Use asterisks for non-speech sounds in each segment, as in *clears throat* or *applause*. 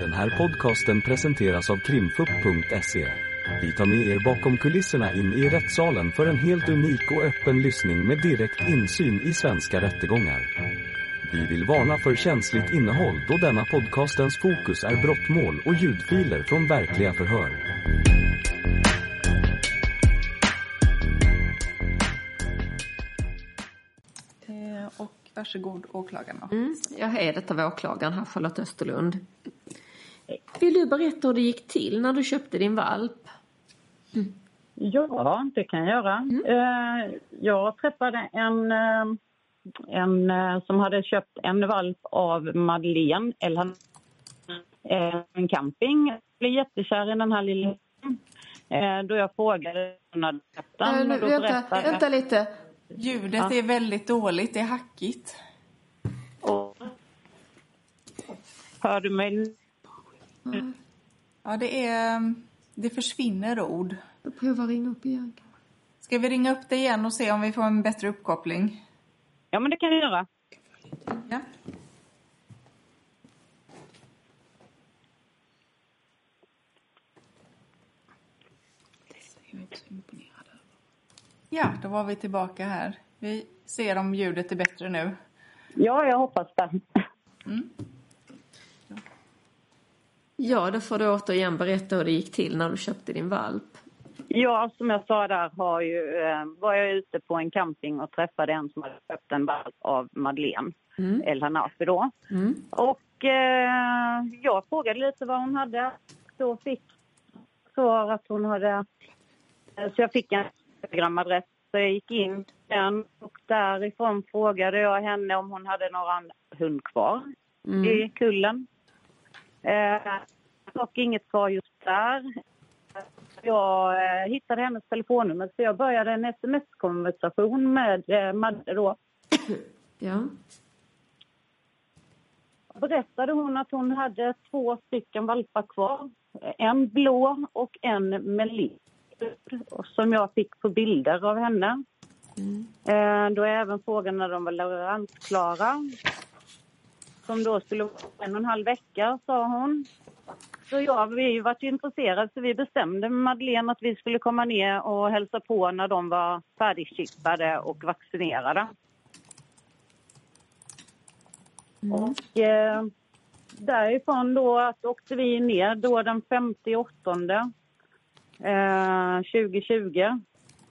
Den här podcasten presenteras av krimfupp.se. Vi tar med er bakom kulisserna in i rättssalen för en helt unik och öppen lyssning med direkt insyn i svenska rättegångar. Vi vill varna för känsligt innehåll då denna podcastens fokus är brottmål och ljudfiler från verkliga förhör. Eh, och varsågod åklagaren. Mm, jag är detta var åklagaren här, Charlotte Österlund. Vill du berätta hur det gick till när du köpte din valp? Ja, det kan jag göra. Eh, Jag träffade en, eh, en eh, som hade köpt en valp av Madeleine, eller eh, en camping. Jag blev jättekär i den här lilla då jag frågade den. Äh, nu, vänta, berättade- vänta lite. Ljudet är väldigt dåligt, det är hackigt. och- Hör du mig? Ja, det är... Det försvinner ord. Jag provar ringa upp igen. Ska vi ringa upp dig igen och se om vi får en bättre uppkoppling? Ja, men det kan jag göra. Ja. Ja, då var vi tillbaka här. Vi ser om ljudet är bättre nu. Ja, jag hoppas det. Ja, då får du återigen berätta hur det gick till när du köpte din valp. Ja, som jag sa där har ju, eh, var jag ute på en camping och träffade en som hade köpt en valp av Madeleine El Hanafi då. Mm. Och eh, jag frågade lite vad hon hade. Då fick svar att hon hade... eh, Så jag fick en Instagram-adress. Så jag gick in den och därifrån frågade jag henne om hon hade någon hund kvar i kullen. Eh, dock inget svar just där. Jag eh, hittade hennes telefonnummer så jag började en sms-konversation med eh, Madde då. Ja. berättade hon att hon hade två stycken valpar kvar. En blå och en med liv som jag fick på bilder av henne. Eh, Då är även frågan när de var leveransklara. Som då skulle vara en och en halv vecka, sa hon. Så ja, vi var ju intresserade så vi bestämde med Madeleine att vi skulle komma ner och hälsa på när de var färdigchippade och vaccinerade. Och eh, därifrån då att åkte vi ner då den 58 eh, 2020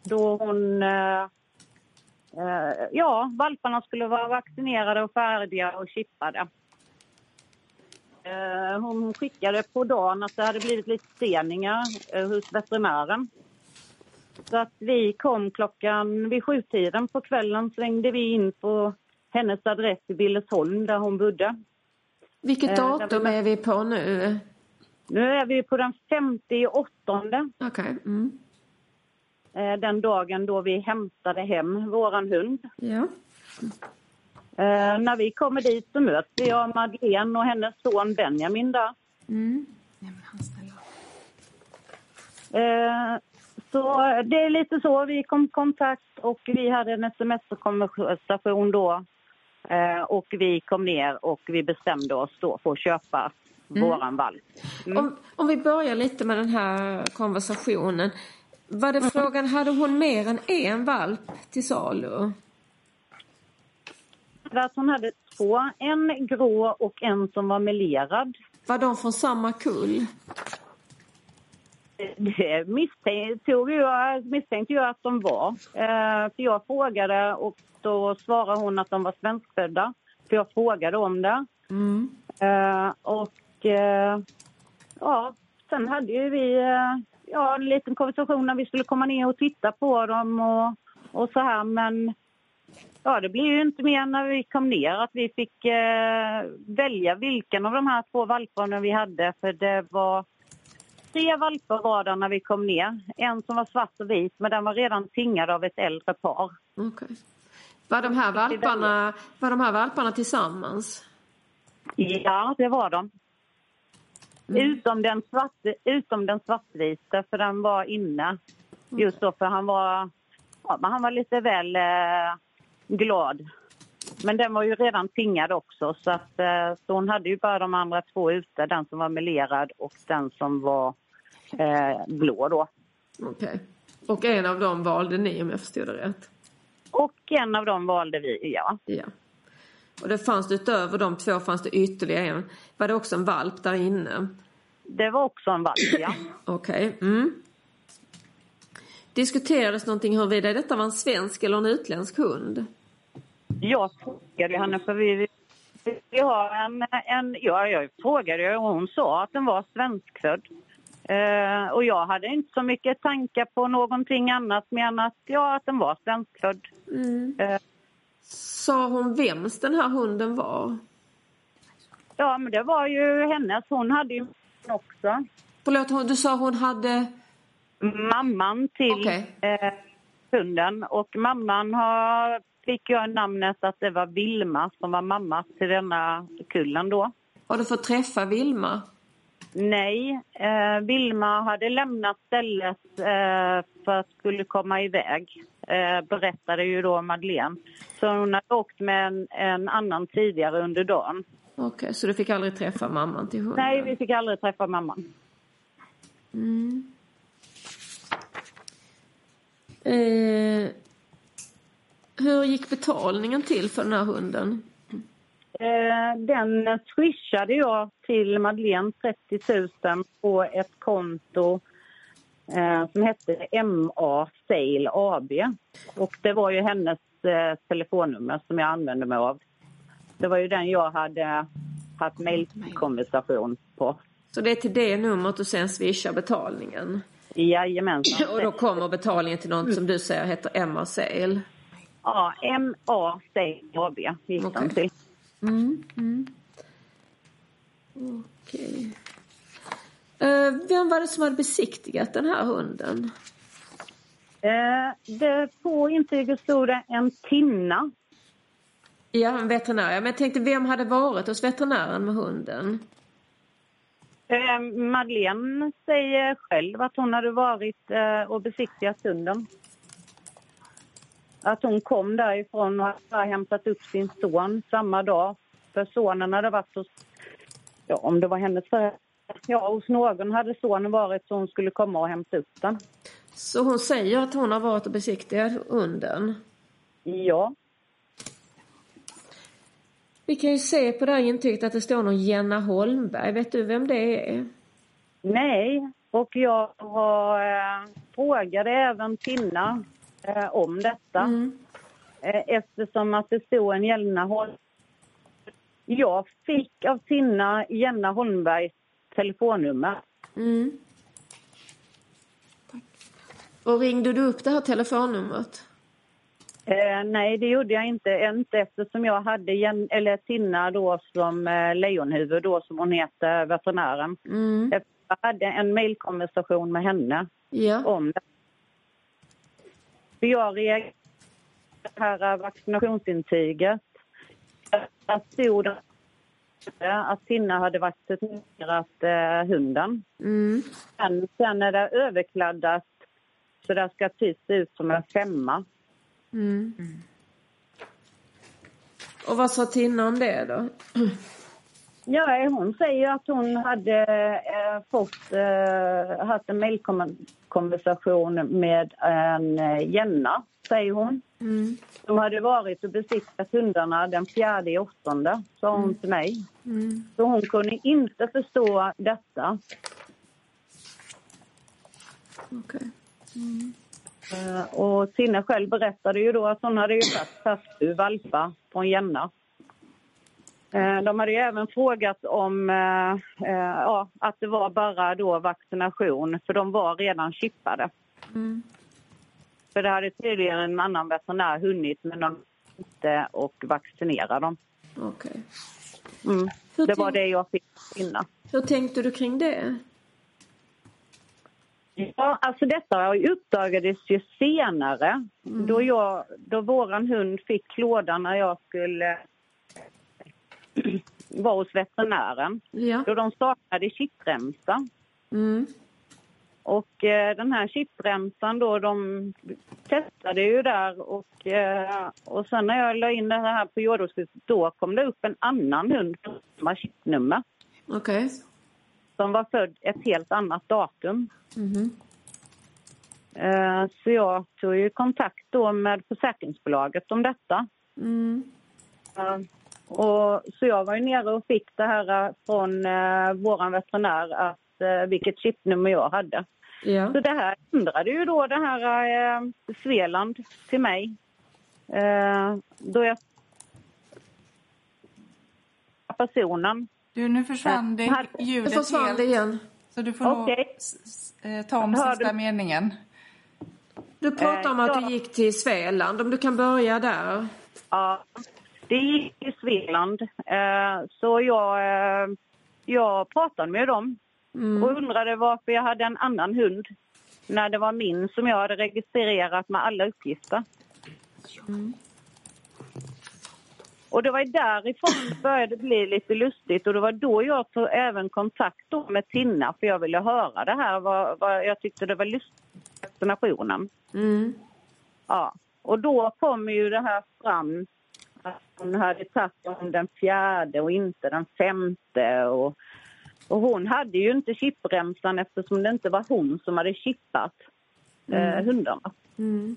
då hon eh, ja, valparna skulle vara vaccinerade och färdiga och chippade. Eh, hon skickade på dagen att det hade blivit lite steningar eh, hos veterinären. Så att vi kom klockan vid sjutiden på kvällen svängde vi in på hennes adress i Billesholm där hon bodde. Vilket Eh, datum är vi på nu? Nu är vi på den 58 Okej. Mm. Eh, den dagen då vi hämtade hem våran hund. Ja. Eh, när vi kommer dit så möts vi av Madeleine och hennes son Benjamin där. Mm. Eh, så det är lite så vi kom i kontakt och vi hade en sms-konversation då. Och vi kom ner och vi bestämde oss då för att köpa våran valp. Om, om vi börjar lite med den här konversationen. Var det frågan, hade hon mer än en valp till salu? Att hon hade två, en grå och en som var melerad. Var de från samma kull? Det misstänkte jag, misstänkte jag att de var. Eh, för jag frågade och då svarade hon att de var svenskfödda. För jag frågade om det. Mm. Eh, och eh, ja, sen hade ju vi ja, en liten konversation när vi skulle komma ner och titta på dem och, och så här. Men ja, det blev ju inte mer när vi kom ner att vi fick eh, välja vilken av de här två valparna vi hade. För det var tre valpar var där när vi kom ner. En som var svart och vit, men den var redan tingad av ett äldre par. Okej. Var de här valparna, var de här valparna tillsammans? Ja, det var de. Utom, den svart, utom den svartvita, för den var inne. Just då, för han var, ja, han var lite väl eh, glad Men den var ju redan tingad också så att eh, så hon hade ju bara de andra två ute, den som var melerad och den som var eh, blå då. Okej. Och en av dem valde ni om jag förstod det rätt? Och en av dem valde vi, ja. Ja. Och det fanns utöver de två fanns det ytterligare en. Var det också en valp där inne? Det var också en valp, ja. *clears throat* Okej. Mm. Diskuterades någonting huruvida detta var en svensk eller en utländsk hund? Jag frågade henne för vi, vi har en, en ja, jag frågade och hon sa att den var svenskfödd. Eh, och jag hade inte så mycket tankar på någonting annat men att, ja, att den var svenskfödd. Mm. Eh, Sa hon vems den här hunden var? ja, men det var ju hennes. Hon hade ju också. Förlåt, du sa hon hade... mamman till Okej. eh, hunden. Och mamman har, fick jag namnet att det var Vilma som var mamma till denna kullen då. Har du fått träffa Vilma? Nej, eh, Vilma hade lämnat stället eh, för att skulle komma iväg. Eh, berättade ju då Madeleine. Så hon hade åkt med en, en annan tidigare under dagen. Okej, så du fick aldrig träffa mamman till hunden? Nej, vi fick aldrig träffa mamman. Eh, hur gick betalningen till för den här hunden? Eh, den swishade jag till Madeleine 30 000 på ett konto eh, som hette MA Sale AB. Och det var ju hennes eh, telefonnummer som jag använde mig av. Det var ju den jag hade haft mejlkonversation på. Så det är till det numret du sen swishar betalningen? Jajamensan. Och då kommer betalningen till något som du säger heter Emma Sale? Ja, MA Sale AB gick den Okej. till. Mm, mm. Okej. Eh, vem var det som hade besiktigat den här hunden? Eh, det, på intyget stod det en Tinna. Ja, en veterinär. Men jag tänkte, vem hade varit hos veterinären med hunden? Eh, Madeleine säger själv att hon hade varit eh, och besiktigat hunden. Att hon kom därifrån och hade hämtat upp sin son samma dag. För sonen hade varit hos, ja om det var hennes föräldrar, ja hos någon hade sonen varit så hon skulle komma och hämta upp den. Så hon säger att hon har varit och besiktigat hunden. Ja, Vi kan ju se på det här intyget att det står någon Jenna Holmberg. Vet du vem det är? nej. Och jag har, eh, frågade även Tina eh, om detta. Mm. Eh, eftersom att det stod en Jelna Holm... Jag fick av Tina Jenna Holmbergs telefonnummer. Mm. Och ringde du upp det här telefonnumret? Eh, nej, det gjorde jag inte, inte eftersom jag hade Jen, eller Tina då som eh, Lejonhuvud, då som hon heter, veterinären. Mm. Jag hade en mejlkonversation med henne Ja. om det. För jag reagerade på det här vaccinationsintyget. Där stod att Tina hade vaccinerat eh, hunden. Mm. Men sen är det överkladdat så det ska typ se ut som en femma. Mm. Och vad sa Tina om det då? *clears throat* Ja, hon säger att hon hade eh, fått, eh, haft en mejlkonversation med en eh, Jenna, säger hon. Mm. De hade varit och besiktat hundarna den fjärde i åttonde, sa hon till mig. Mm. Så hon kunde inte förstå detta. Okej. Eh, och Tina själv berättade ju då att hon hade ju fått fast valpar från Jenna. Eh, De hade även frågat om eh, eh, ja, att det var bara då vaccination, för de var redan chippade. Mm. För det hade tydligen en annan veterinär hunnit, men de inte och vaccinera dem. Okej. Mm. Hur Det var det jag fick innan. Hur tänkte du kring det? Ja, alltså detta uppdagades ju senare. Då, jag, då våran hund fick klåda när jag skulle *clears throat* vara hos veterinären. Ja. Då de saknade chippremsa. Mm. Och eh, den här chipremsan då, de testade ju där och, eh, och sen när jag la in det här på jordbrukshuset då kom det upp en annan hund med chipnummer Okej. som var född ett helt annat datum. Mhm. Eh, så jag tog ju kontakt då med försäkringsbolaget om detta. Mm. Eh, och, så jag var ju nere och fick det här eh, från eh, vår veterinär att, eh, vilket chipnummer jag hade. Ja. Så det här ändrade ju då det här eh, Svealand till mig. Eh, då jag personen. Du, nu försvann det Nu ljudet försvann helt. det igen. Så du får nog s- eh, ta om Hör sista du- meningen. Du pratar om Eh, att ja. du gick till Svealand. Om du kan börja där. Ja, det gick i Svealand. Eh, så jag, eh, jag pratade med dem och undrade varför jag hade en annan hund när det var min som jag hade registrerat med alla uppgifter. Och det var därifrån det började bli lite lustigt och det var då jag tog även kontakt med Tinna för jag ville höra det här, vad, vad jag tyckte det var lustigt med vaccinationen. Mm. Ja, och då kom ju det här fram att hon hade tagit om den fjärde och inte den femte. Och, och hon hade ju inte chippremsan eftersom det inte var hon som hade chippat eh, hundarna. Mm.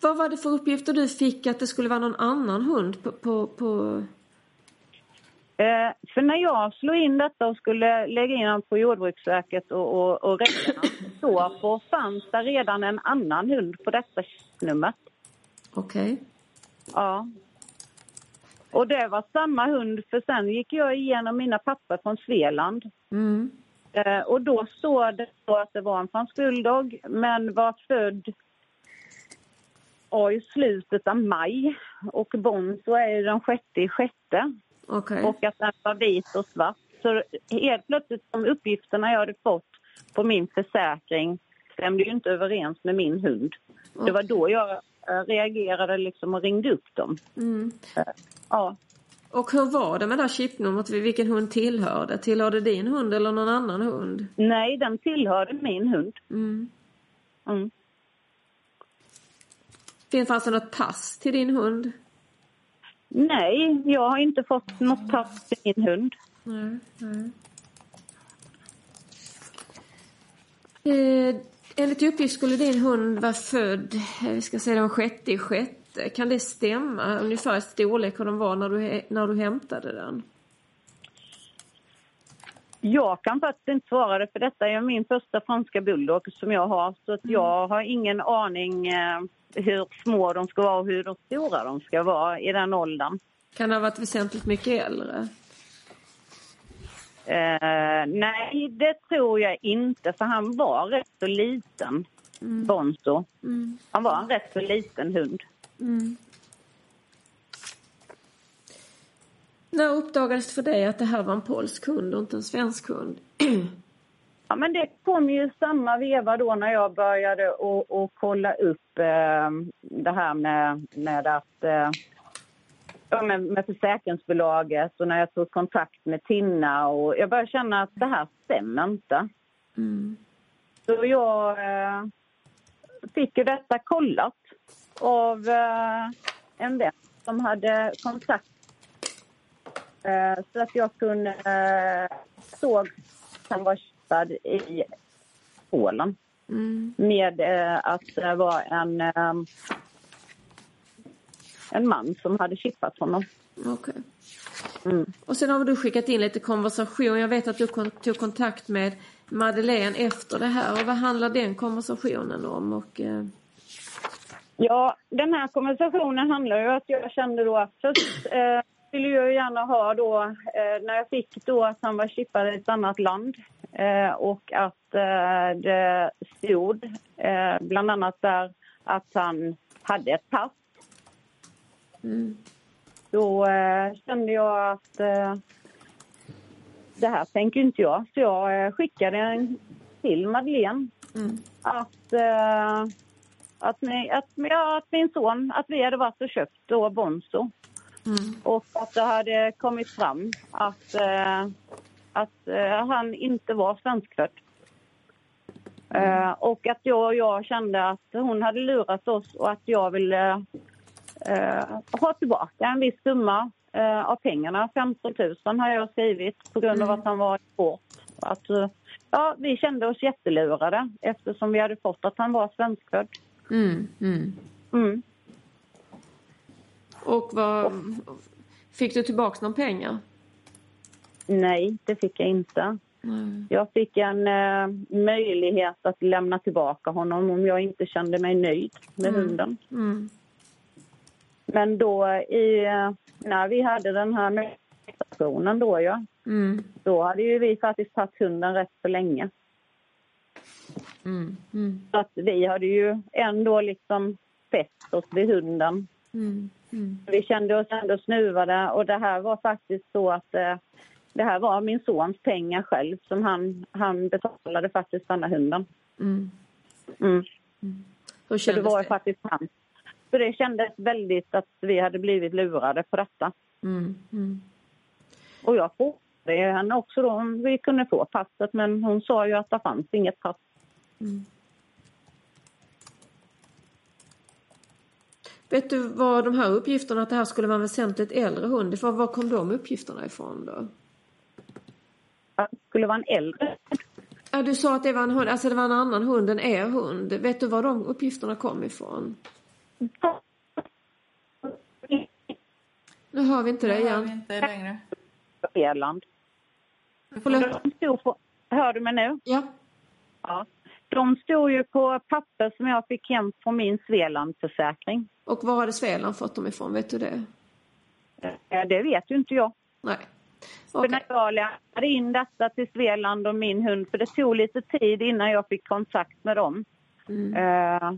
Vad var det för uppgifter du fick att det skulle vara någon annan hund på... på, på... Eh, för när jag slog in detta och skulle lägga in den på Jordbruksverket och, och, och räkna så på fanns det redan en annan hund på detta nummer. Okej. Ja. Och det var samma hund, för sen gick jag igenom mina papper från Svealand. Mm. Eh, och då står det så att det var en fransk bulldog, men var född ja, i slutet av maj. Och Bonzo är den sjätte i sjätte. Okej. Och att den var vit och svart. Så helt plötsligt de uppgifterna jag hade fått på min försäkring stämde ju inte överens med min hund. Det var då jag eh, reagerade liksom och ringde upp dem. Mm. Ja. Och hur var det med det här chipnumret? Vilken hund tillhörde? Tillhörde din hund eller någon annan hund? Nej, den tillhörde min hund. Mm. Mm. Finns alltså något pass till din hund? Nej, jag har inte fått något pass till min hund. Nej, nej. Eh, enligt uppgift skulle din hund vara född, eh, vi ska säga den sjätte i sjätte. Kan det stämma? Ungefär i storlek hur den var när du, när du hämtade den? Jag kan faktiskt inte svara det, för detta är min första franska bulldog som jag har. Så att jag har ingen aning eh, hur små de ska vara och hur stora de ska vara i den åldern. Kan det ha varit väsentligt mycket äldre? Eh, nej, det tror jag inte, för han var rätt så liten, Bonzo. Mm. Han var en rätt så liten hund. Mm. När uppdagades det för dig att det här var en polsk hund och inte en svensk hund? *clears throat* Ja, men det kom ju samma veva då när jag började att kolla upp eh, det här med, med att eh, ja, med, med försäkringsbolaget och när jag tog kontakt med Tinna och jag började känna att det här stämmer inte. Mm. Så jag eh, fick ju detta kollat av eh, en vän som hade kontakt så att jag kunde eh, såg att han var chippad i Polen Mm. med eh, att det var en, eh, en man som hade chippat honom. Okej. Mm. Och sen har du skickat in lite konversation. Jag vet att du kon- tog kontakt med Madeleine efter det här. Och vad handlar den konversationen om? Och, eh, Ja, den här konversationen handlar ju om att jag kände då att först eh, ville jag gärna ha då, eh, när jag fick då att han var chippad i ett annat land eh, och att eh, det stod eh, bland annat där att han hade ett pass. mm, Då eh, kände jag att eh, det här tänker inte jag. Så jag skickade en till Madeleine mm, att, att, ni, att, ja, att min son, att vi hade varit och köpt då Bonzo mm, och att det hade kommit fram att, eh, att eh, han inte var svenskfödd. Eh, och att jag och jag kände att hon hade lurat oss och att jag ville eh, ha tillbaka en viss summa eh, av pengarna. 15 000 har jag skrivit på grund av att han var bort. Att, eh, ja, vi kände oss jättelurade eftersom vi hade fått att han var svenskfödd. Mm, mm. Mm. Och vad... Fick du tillbaka någon pengar? Nej, det fick jag inte. Nej. Jag fick en eh, möjlighet att lämna tillbaka honom om jag inte kände mig nöjd med hunden. Mm. Men då i, eh, när vi hade den här nödsituationen då ja, Mm. då hade ju vi faktiskt tagit hunden rätt så länge. Mm. Mm. Så att vi hade ju ändå liksom fäst oss vid hunden. Mm. Mm. Vi kände oss ändå snuvade och det här var faktiskt så att eh, det här var min sons pengar själv som han, han betalade faktiskt denna hunden. Mm. Mm. Hur Så det kändes var det? faktiskt han. Så det kändes väldigt att vi hade blivit lurade på detta. Mm. Mm. Och jag frågade henne också då om vi kunde få passet men hon sa ju att det fanns inget pass. Vet du vad de här uppgifterna att det här skulle vara en väsentligt äldre hund, var, var kom de uppgifterna ifrån då? Att det skulle vara en äldre. Ja, du sa att det var en hund, alltså det var en annan hund än er hund. Vet du var de uppgifterna kom ifrån? Nu hör vi inte dig Det hör vi igen. inte längre. Irland. Förlåt? Hör du mig nu? Ja. Ja. De stod ju på papper som jag fick hem från min Svealandförsäkring. Och var hade Svealand fått dem ifrån? Vet du det? Det vet ju inte jag. Nej. För Okej. när jag lämnade in detta till Svealand och min hund, för det tog lite tid innan jag fick kontakt med dem. Mm. Eh,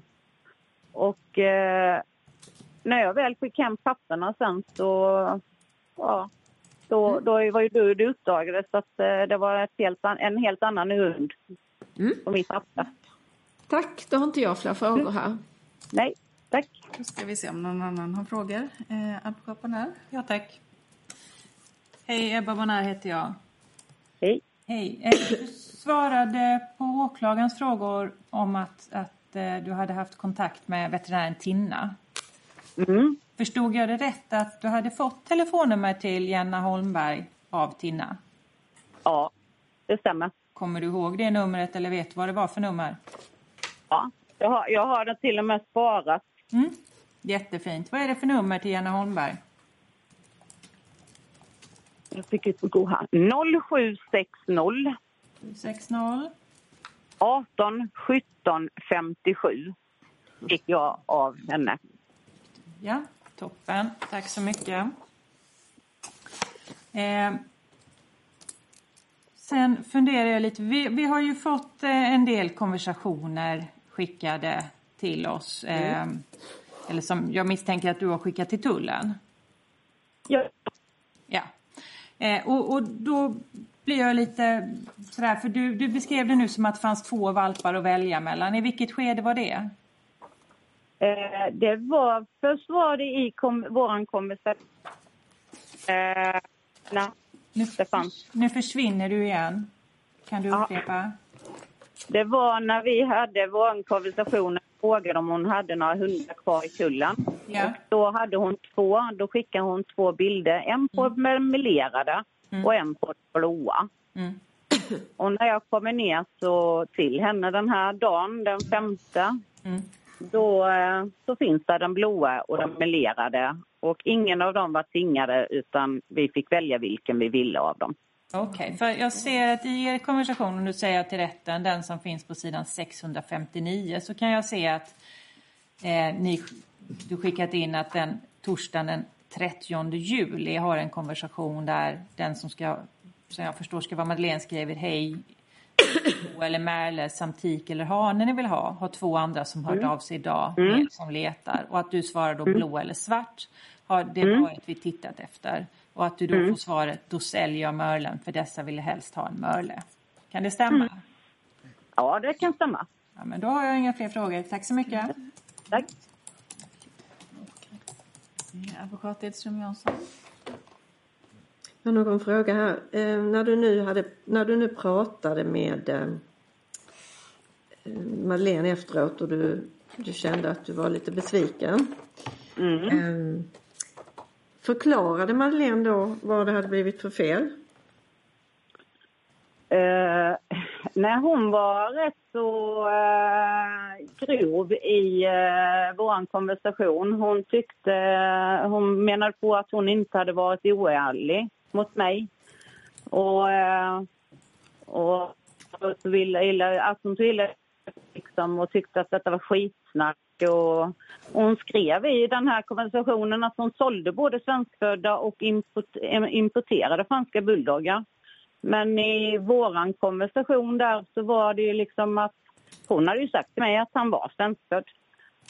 och eh, när jag väl fick hem papperna sen så, ja, då, Mm. då var ju det, det uppdagades att eh, det var helt, an- en helt annan hund Mm. på mitt papper. Tack, då har inte jag fler frågor här. Nej, tack. Då ska vi se om någon annan har frågor. Eh, advokat Bonär? Ja, tack. Hej, Ebba Bonär heter jag. Hej. Hej. Eh, Du svarade på åklagarens frågor om att, att eh, du hade haft kontakt med veterinären Tinna. Mm. Förstod jag det rätt att du hade fått telefonnummer till Jenna Holmberg av Tinna? Ja, det stämmer. Kommer du ihåg det numret eller vet vad det var för nummer? Ja, jag har, jag har det till och med sparat. Mm. Jättefint. Vad är det för nummer till Jenna Holmberg? Jag fick ut på god här. 0760 60 18 17 57 fick jag av henne. Ja, toppen. Tack så mycket. Eh, sen funderar jag lite. Vi, vi har ju fått eh, en del konversationer skickade till oss. Eh, Eller som jag misstänker att du har skickat till tullen. Ja, Ja. Eh, och, och då blir jag lite sådär, för du, du beskrev det nu som att det fanns två valpar att välja mellan. I vilket skede var det? eh, det var, först var det i kom, våran konversation. Eh, när Nu, fanns. nu försvinner du igen. Kan du Ja. upprepa? Det var när vi hade vår konversation och frågade om hon hade några hundar kvar i kullen. Ja. Och då hade hon två, då skickade hon två bilder. En på mm. melerade och en på blåa. Mm. Och när jag kommer ner så till henne den här dagen, den femte, Mm. då eh, så finns där den blåa och den melerade. Och ingen av dem var tvingade utan vi fick välja vilken vi ville av dem. Okej, för jag ser att i er konversation, om du säger till rätten, den som finns på sidan 659, så kan jag se att eh, ni, du skickat in att den torsdagen den 30 juli har en konversation där den som ska, som jag förstår ska vara Madeleine skriver hej eller Merle, Samtik eller Hane ni vill ha, har två andra som hört av sig idag med, som letar. Och att du svarar då blå eller svart har det varit vi tittat efter och att du då får svaret då säljer jag Merlen för dessa ville helst ha en Merle. Kan det stämma? Ja, det kan stämma. Ja, men då har jag inga fler frågor. Tack så mycket. Tack. Advokat Edström Jansson? Jag har någon fråga här. Eh, när, du nu hade, när du nu pratade med eh, Madeleine efteråt och du, du kände att du var lite besviken. Mm. Eh, förklarade Madeleine då vad det hade blivit för fel? Eh, nej, hon var rätt så eh, grov i eh, vår konversation. Hon tyckte, hon menade på att hon inte hade varit oärlig mot mig. Och, eh, och, och så ville, att hon ville liksom, och tyckte att detta var skitsnack. Och, och hon skrev i den här konversationen att hon sålde både svenskfödda och eh, importerade franska bulldoggar. Men i våran konversation där så var det ju liksom att hon hade ju sagt till mig att han var svenskfödd.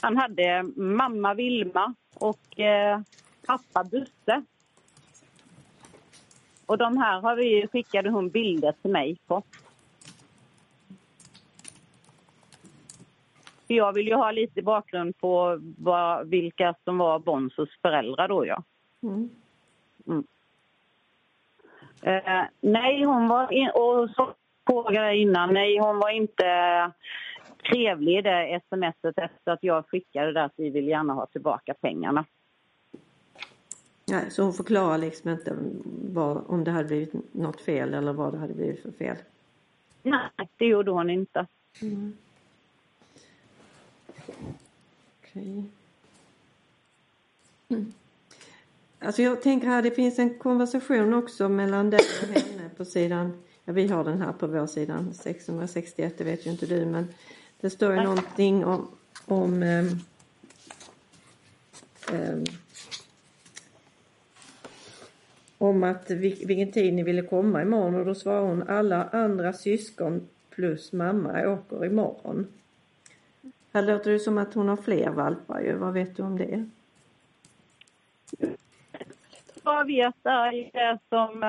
Han hade mamma Vilma och eh, pappa Busse. Och de här har vi, skickade hon bilder till mig på. För jag vill ju ha lite bakgrund på vad, vilka som var Bonsos föräldrar då ja. Mm. Mm. Eh, nej, hon var... In, och så frågade jag innan. Nej, hon var inte trevlig i det smset efter att jag skickade det att vi vill gärna ha tillbaka pengarna. Nej, så hon förklarar liksom inte vad, om det hade blivit något fel eller vad det hade blivit för fel? Nej, det gjorde hon inte. Mm. Okej. Mm. Alltså jag tänker här, det finns en konversation också mellan dig och henne på sidan, ja vi har den här på vår sida, 661, det vet ju inte du men det står ju någonting om, om um, um, om att vilken tid ni ville komma imorgon och då svarar hon alla andra syskon plus mamma åker imorgon. Här låter det som att hon har fler valpar ju, vad vet du om det? jag vet är som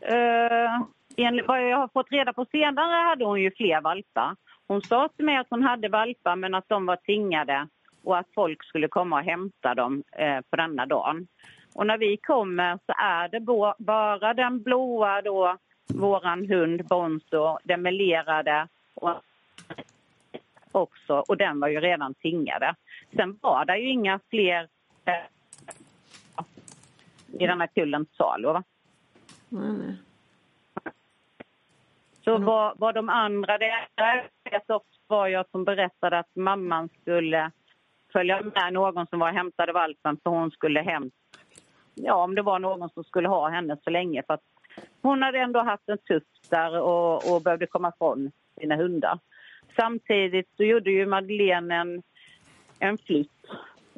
äh, enligt vad jag har fått reda på senare hade hon ju fler valpar. Hon sa till mig att hon hade valpar men att de var tvingade och att folk skulle komma och hämta dem eh, äh, på denna dagen. Och när vi kommer så är det bara den blåa då, våran hund Bonzo, den melerade och också och den var ju redan tingade. Sen var det ju inga fler i den här kullen till salu. Va? Nej, nej. Så vad, vad de andra det vet också var jag som berättade att mamman skulle följa med någon som var och hämtade valpen för hon skulle hem. Ja, om det var någon som skulle ha henne så länge för hon hade ändå haft en tufft där och, och behövde komma ifrån sina hundar. Samtidigt så gjorde ju Madeleine en, en flytt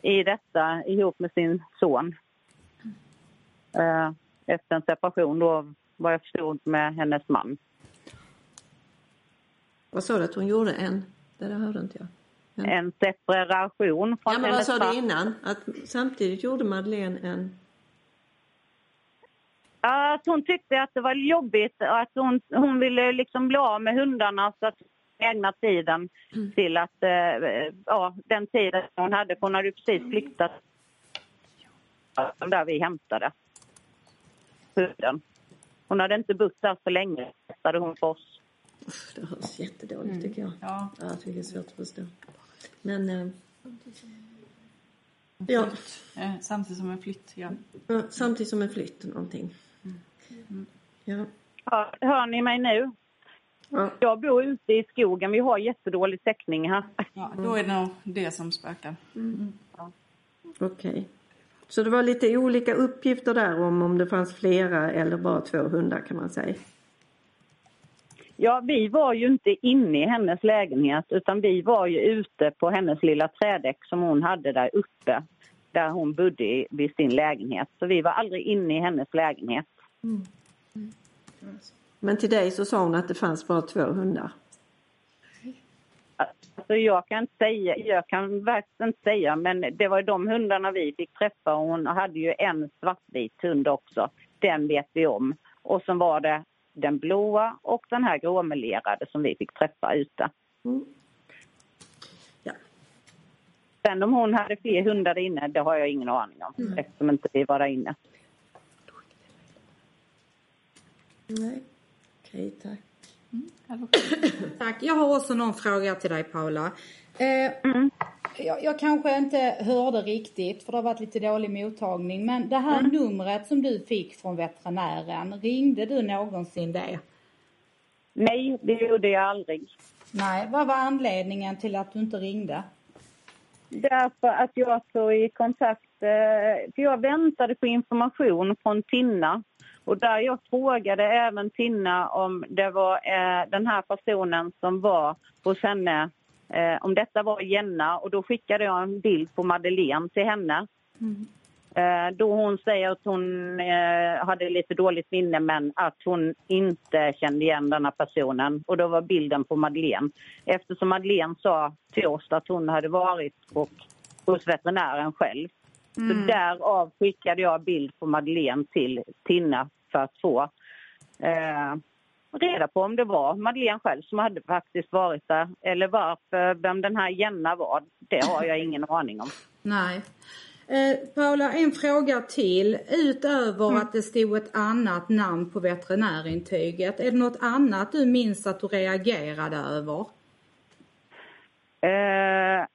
i detta ihop med sin son. Eh, efter en separation då, vad jag förstod, med hennes man. Vad sa du att hon gjorde en? Det där hörde inte jag. En. En separation från Ja men vad hennes sa du innan? Att samtidigt gjorde Madeleine en... Att hon tyckte att det var jobbigt och att hon, hon ville liksom bli av med hundarna så att ägna tiden till att, eh, ja, den tiden hon hade, för hon hade precis flyttat där vi hämtade hunden. Hon hade inte bott där så länge, berättade hon för oss. Uff, det hörs jättedåligt tycker jag. Ja. Ja, jag tycker det är svårt att förstå. Men... Eh, ja, Eh, Samtidigt som en flytt, ja. ja, samtidigt som en flytt någonting. Ja. Hör, hör ni mig nu? Ja. Jag bor ute i skogen, vi har jättedålig täckning här. ja. Då är det nog det som spökar. Okej. Så det var lite olika uppgifter där om om det fanns flera eller bara två hundar kan man säga. Ja, vi var ju inte inne i hennes lägenhet utan vi var ju ute på hennes lilla trädäck som hon hade där uppe där hon bodde i, vid sin lägenhet. Så vi var aldrig inne i hennes lägenhet. Men till dig så sa hon att det fanns bara två hundar. Alltså jag kan inte säga, jag kan verkligen inte säga men det var de hundarna vi fick träffa och hon hade ju en svartvit hund också. Den vet vi om. Och sen var det den blåa och den här gråmelerade som vi fick träffa ute. Mm. Ja. Sen om hon hade fler hundar inne, det har jag ingen aning om eftersom inte vi var där inne. Nej. Okej, tack. *clears throat* Tack. Jag har också någon fråga till dig Paula. Eh, jag, jag kanske inte hörde riktigt för det har varit lite dålig mottagning. Men det här numret som du fick från veterinären, ringde du någonsin det? Nej, det gjorde jag aldrig. Nej, vad var anledningen till att du inte ringde? Därför att jag tog i kontakt, eh, för jag väntade på information från Tinna. Och där jag frågade även Tinna om det var eh, den här personen som var hos henne, eh, om detta var Jenna. Och då skickade jag en bild på Madeleine till henne. Eh, då hon säger att hon eh, hade lite dåligt minne men att hon inte kände igen denna personen. Och då var bilden på Madeleine. Eftersom Madeleine sa till oss att hon hade varit och, hos veterinären själv. Så därav skickade jag bild på Madeleine till Tinna för att få eh, reda på om det var Madeleine själv som hade faktiskt varit där. Eller varför, vem den här Jenna var, det har jag ingen aning om. Nej. Eh, Paula, en fråga till. Utöver att det stod ett annat namn på veterinärintyget, är det något annat du minns att du reagerade över? Eh,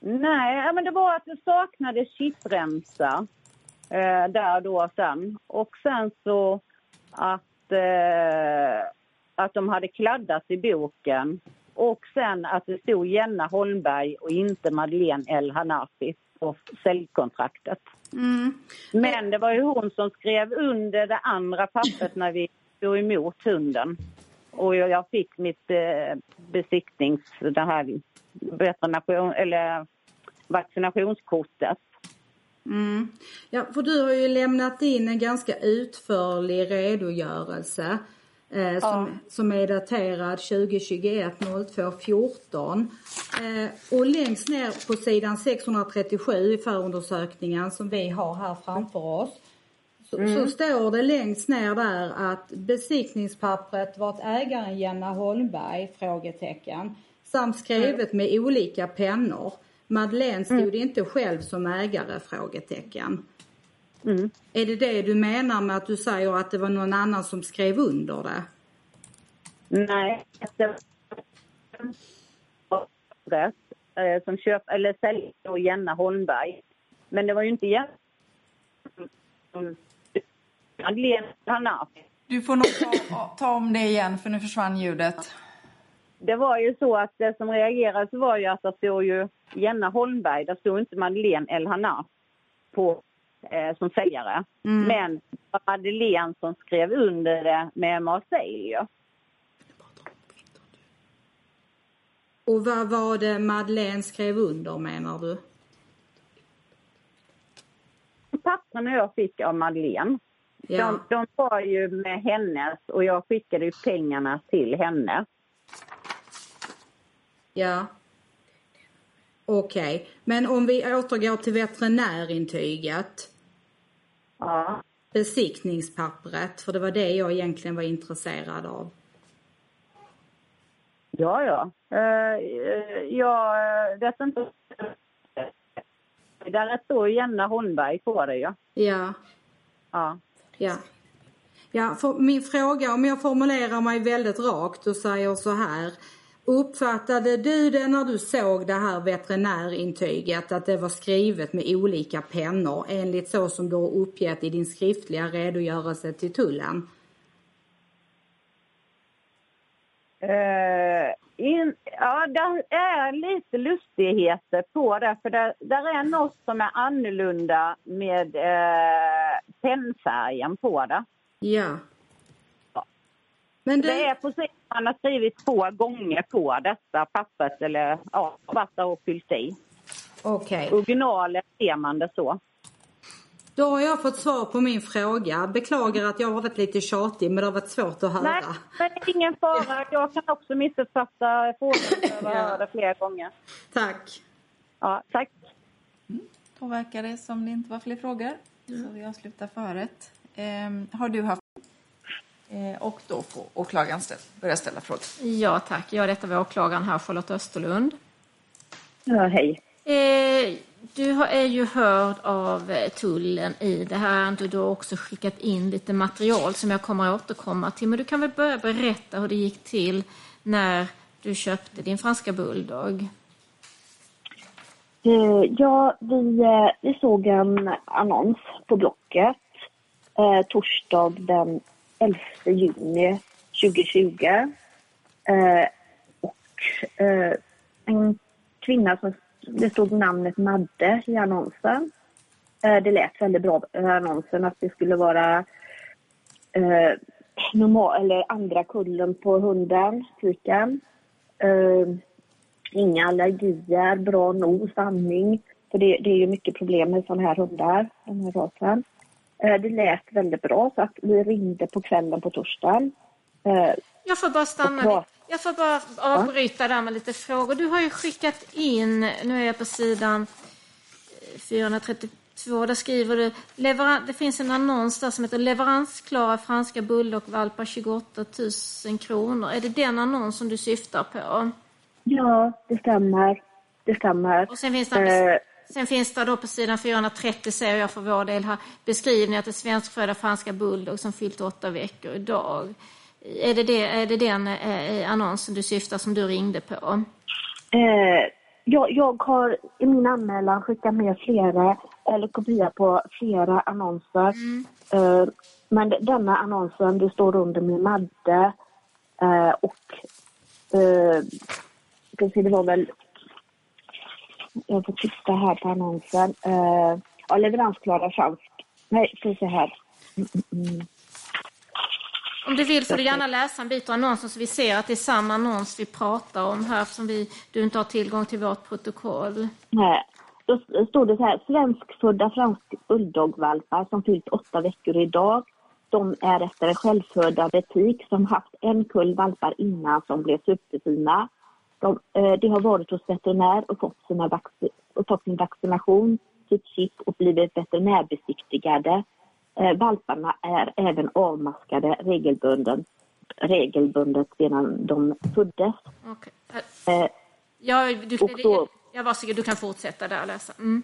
nej, men det var att det saknades chippremsa eh, där då sen. Och sen så att, eh, att de hade kladdat i boken. Och sen att det stod Jenna Holmberg och inte Madeleine El Hanafi på säljkontraktet. Men det var ju hon som skrev under det andra pappret när vi stod emot hunden. Och jag, fick mitt eh, besiktnings... Det här eller vaccinationskortet. Mm. Ja, för du har ju lämnat in en ganska utförlig redogörelse eh, som, som är daterad 2021 02 14. Eh, och längst ner på sidan 637 i förundersökningen som vi har här framför oss så, så står det längst ner där att besiktningspappret var att ägaren Jenna Holmberg? Frågetecken. Samt skrivet med olika pennor. Madeleine stod inte själv som ägare? Frågetecken. Mm. Är det det du menar med att du säger att det var någon annan som skrev under det? Nej, det var som köp, eller säljer då Jenna Holmberg. Men det var ju inte Jenna. Du får nog ta, ta om det igen för nu försvann ljudet. Det var ju så att det som reagerade var ju att det stod ju Jenna Holmberg, där stod inte Madeleine El Hanaf på, eh, som säljare. Men det var Madeleine som skrev under det med Marseille. Och vad var det Madeleine skrev under menar du? Papperna jag fick av Madeleine, Ja, de, de var ju med hennes och jag skickade ju pengarna till henne. ja. Okej, men om vi återgår till veterinärintyget, Ja. besiktningspappret, för det var det jag egentligen var intresserad av. Ja, ja. Uh, jag vet inte. Där står Jenna Holmberg på det. Ja, Ja. ja. Ja, för min fråga, om jag formulerar mig väldigt rakt och säger så här. Uppfattade du det när du såg det här veterinärintyget att det var skrivet med olika pennor enligt så som du har uppgett i din skriftliga redogörelse till tullen? Eh, in, ja, det är lite lustigheter på det. För det, där är något som är annorlunda med eh, pennfärgen på det. Ja. Men du, Det är precis som man har skrivit två gånger på detta pappret eller ja, där och fyllt i. okej. Originalet ser man det så. Då har jag fått svar på min fråga. Beklagar att jag har varit lite tjatig men det har varit svårt att höra. Nej, men det är ingen fara. Jag kan också missuppfatta frågan för jag hör det flera gånger. Tack. Ja, tack. Då verkar det som det inte var fler frågor. Så vi avslutar förrätt. Ehm, har du haft... Eh, och då får åklagaren ställa, börja ställa frågor. Ja tack, ja detta var åklagaren här, Charlotte Österlund. Ja, hej. Eh, du har, är ju hörd av eh, tullen i det här. Du har också skickat in lite material som jag kommer att återkomma till. Men du kan väl börja berätta hur det gick till när du köpte din franska bulldog? Eh, ja, vi, eh, vi såg en annons på Blocket eh, torsdag den 11 juni 2020. Eh, och eh, en kvinna som det stod namnet Madde i annonsen. Eh, det lät väldigt bra i annonsen att det skulle vara eh, normal, eller andra kullen på hunden, tiken. Eh, inga allergier, bra nos, andning. För det, det är ju mycket problem med sådana här hundar, den här rasen. Eh, det lät väldigt bra så att vi ringde på kvällen på torsdagen. Eh, jag får bara stanna Jag får bara avbryta där med lite frågor. Du har ju skickat in, nu är jag på sidan 432, där skriver du, det finns en annons där som heter leveransklara franska bulldogvalpar 28 000 kronor. Är det den annons som du syftar på? Ja, det stämmer. Det stämmer. Och sen finns det, eh. Sen finns det då på sidan 430 ser jag för vår del här beskrivningar till svenskfödda franska bulldog som fyllt åtta veckor idag. Är det, det, är det den eh, annonsen du syftar som du ringde på? Eh, jag, jag har i min anmälan skickat med flera, eller kopia på flera annonser. Mm. Eh, men denna annonsen, det står under med Madde eh, och eh, det var väl, jag får titta här på annonsen. Eh, ja, leveransklara fransk. Nej, ska se här. Mm, mm, mm. Om du vill får du gärna läsa en bit av annonsen så vi ser att det är samma annons vi pratar om här eftersom vi, du inte har tillgång till vårt protokoll. Nej, då står det så här, svenskfödda franska bulldogvalpar som fyllt åtta veckor idag. De är efter en självfödande tik som haft en kull valpar innan som blev superfina. De, eh, de har varit hos veterinär och fått, sina och fått sin vaccination, sitt chip och blivit veterinärbesiktigade Eh, valparna är även avmaskade regelbundet, regelbundet sedan de föddes. Okay. Eh, ja, du, då, ja, varsågod, du kan fortsätta där och läsa. Mm.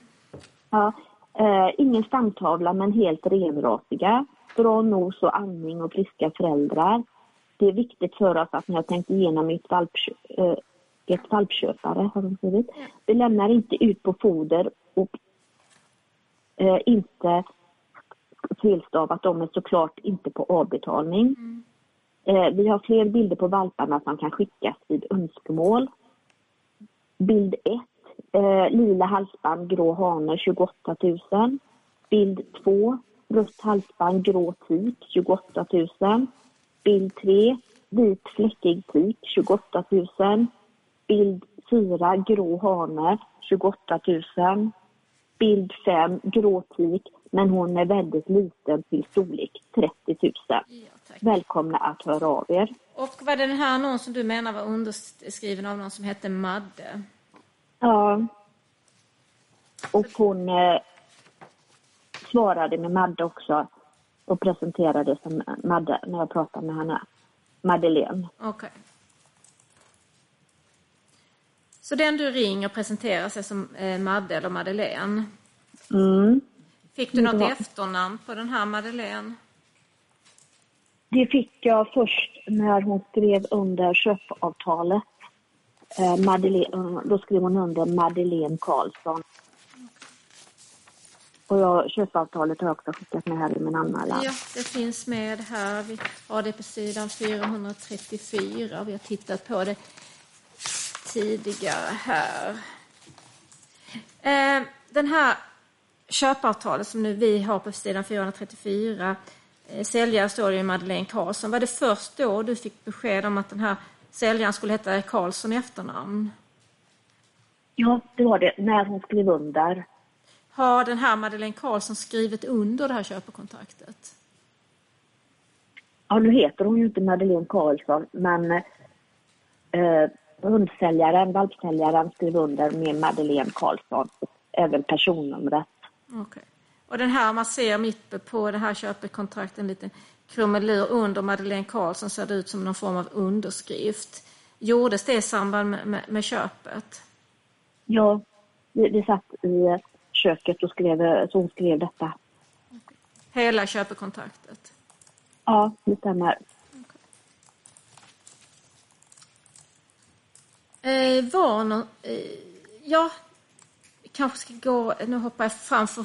Ja, eh, ingen stamtavla men helt renrasiga. Bra nos och andning och friska föräldrar. Det är viktigt för oss att ni har tänkt igenom ert valpkö ett valpköpare, har de skrivit. Vi lämnar inte ut på foder och eh, inte felstavat dem är såklart inte på avbetalning. Mm. Eh, vi har fler bilder på valparna som kan skickas vid önskemål. Bild 1. Eh, lila halsband, grå hane 28 000. Bild 2. Rött halsband, grå tik 28 000. Bild 3. Vit fläckig tik 28 000. Bild 4. Grå hane 28 000. Bild 5. Grå tik men hon är väldigt liten till storlek, 30 000. Ja, Välkomna att höra av er. Och var det den här annonsen du menar var underskriven av någon som hette Madde? Ja. Och hon eh, svarade med Madde också och presenterade som Madde när jag pratade med henne. Madeleine. Okej. Okay. Så den du ringer presenterar sig som eh, Madde eller Madeleine? Mm. Fick du något efternamn på den här Madeleine? Det fick jag först när hon skrev under köpavtalet. Eh, Madeleine, då skrev hon under Madeleine Karlsson. Och jag, köpavtalet har jag också skickat med här i min anmälan. Ja, det finns med här. Vi har det på sidan 434. Vi har tittat på det tidigare här. Eh, den här köpavtalet som nu vi har på sidan 434, eh, säljare står det ju Madeleine Karlsson. Var det först då du fick besked om att den här säljaren skulle heta Karlsson i efternamn? Ja, det var det, när hon skrev under. Har den här Madeleine Karlsson skrivit under det här köpekontraktet? Ja, nu heter hon ju inte Madeleine Karlsson, men eh, hundsäljaren, valpsäljaren skrev under med Madeleine Karlsson och även personnumret. Okay. Och den här, man ser mitt på det här köpekontraktet en liten krumelur under Madeleine Karlsson ser det ut som någon form av underskrift. Gjordes det i samband med, med, med köpet? Ja, vi, vi satt i köket och skrev, så hon skrev detta. Hela köpekontraktet? Ja, det stämmer. Eh, var någon, eh, ja, vi kanske ska gå, nu hoppar jag framför.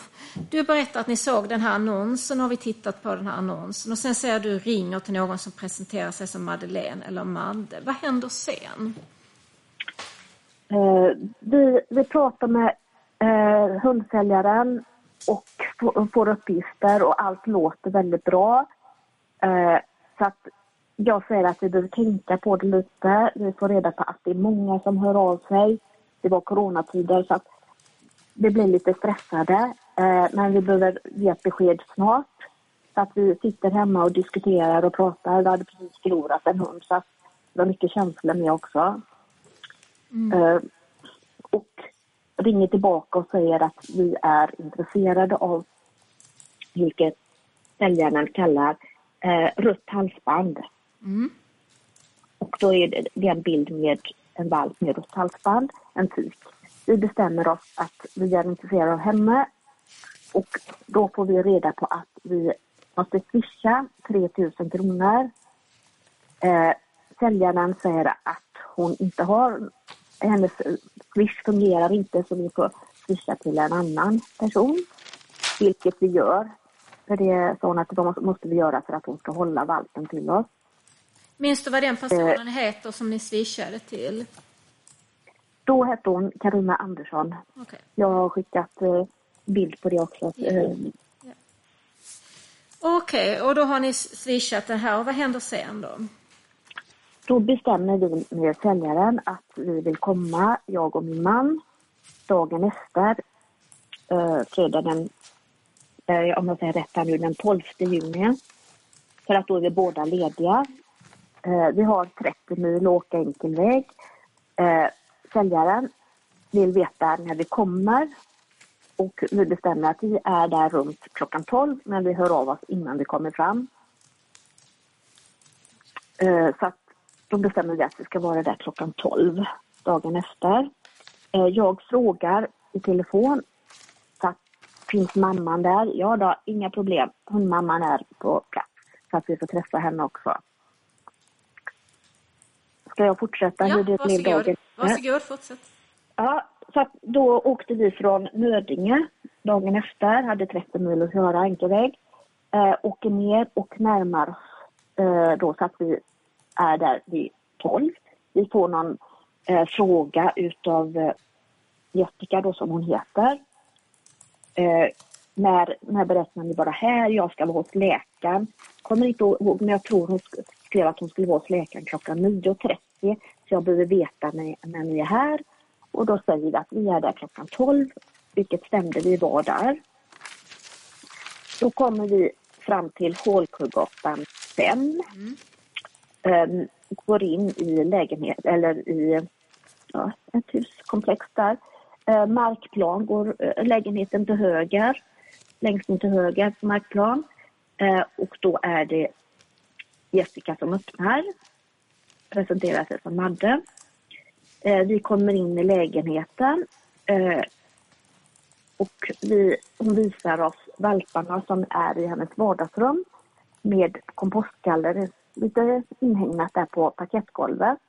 Du berättar att ni såg den här annonsen, har vi tittat på den här annonsen och sen säger du ringer till någon som presenterar sig som Madeleine eller Madde. Vad händer sen? Eh, vi, vi pratar med eh, hundsäljaren och får, får uppgifter och allt låter väldigt bra. Eh, så att jag säger att vi behöver tänka på det lite. Vi får reda på att det är många som hör av sig. Det var coronatider så att vi blir lite stressade. Eh, men vi behöver ge ett besked snart. Så att vi sitter hemma och diskuterar och pratar. Vi hade precis förlorat en hund så att det var mycket känslor med också. Mm. Eh, och ringer tillbaka och säger att vi är intresserade av vilket säljaren kallar eh, rött halsband. Mm. Och då är det, det är en bild med en valp med rött halsband, en tik. Vi bestämmer oss att vi är intresserade av henne och då får vi reda på att vi måste swisha 3000 kronor. Eh, säljaren säger att hon inte har, hennes swish fungerar inte så vi får swisha till en annan person. Vilket vi gör. För det sa hon att det måste vi göra för att hon ska hålla valpen till oss. Minns du vad den personen eh, heter som ni swishade till? Då hette hon Karina Andersson. Okay. Jag har skickat eh, bild på det också. Ja. Eh. Okej, okay, och då har ni swishat det här och vad händer sen då? Då bestämmer vi med säljaren att vi vill komma, jag och min man, dagen efter, eh, fredag den, eh, om jag säger rätt här nu, den 12 juni. För att då är vi båda lediga. Eh, vi har 30 mil åka enkel väg. Eh, säljaren vill veta när vi kommer och vi bestämmer att vi är där runt klockan 12 men vi hör av oss innan vi kommer fram. Eh, så att då bestämmer vi att vi ska vara där klockan 12 dagen efter. Eh, jag frågar i telefon så att finns mamman där? Ja då, inga problem. Hundmamman är på plats så att vi får träffa henne också. Ska jag fortsätta ja, hur det blev dagen? Varsågod, fortsätt. Ja, så då åkte vi från Nödinge dagen efter, hade 30 mil att köra enkel väg. Eh, åker ner och närmar oss eh, då så att vi är där vid 12. Vi får någon eh, fråga utav eh, Jessica då som hon heter. Eh, när, när berättar ni bara här, jag ska vara hos läkaren. Kommer inte ihåg, men jag tror hon skrev att hon skulle vara hos läkaren klockan 9.30. Så jag behöver veta när, när ni är här. Och då säger vi att vi är där klockan 12, vilket stämde, vi var där. Då kommer vi fram till Hålkullgatan 5. Mm. Um, går in i lägenhet, eller i ja, ett huskomplex där. Uh, markplan går uh, lägenheten till höger, längst in till höger på markplan. Uh, och då är det Jessica som öppnar, presenterar sig som Madde. Eh, vi kommer in i lägenheten eh, och vi, hon visar oss valparna som är i hennes vardagsrum med kompostgaller lite inhägnat där på parkettgolvet.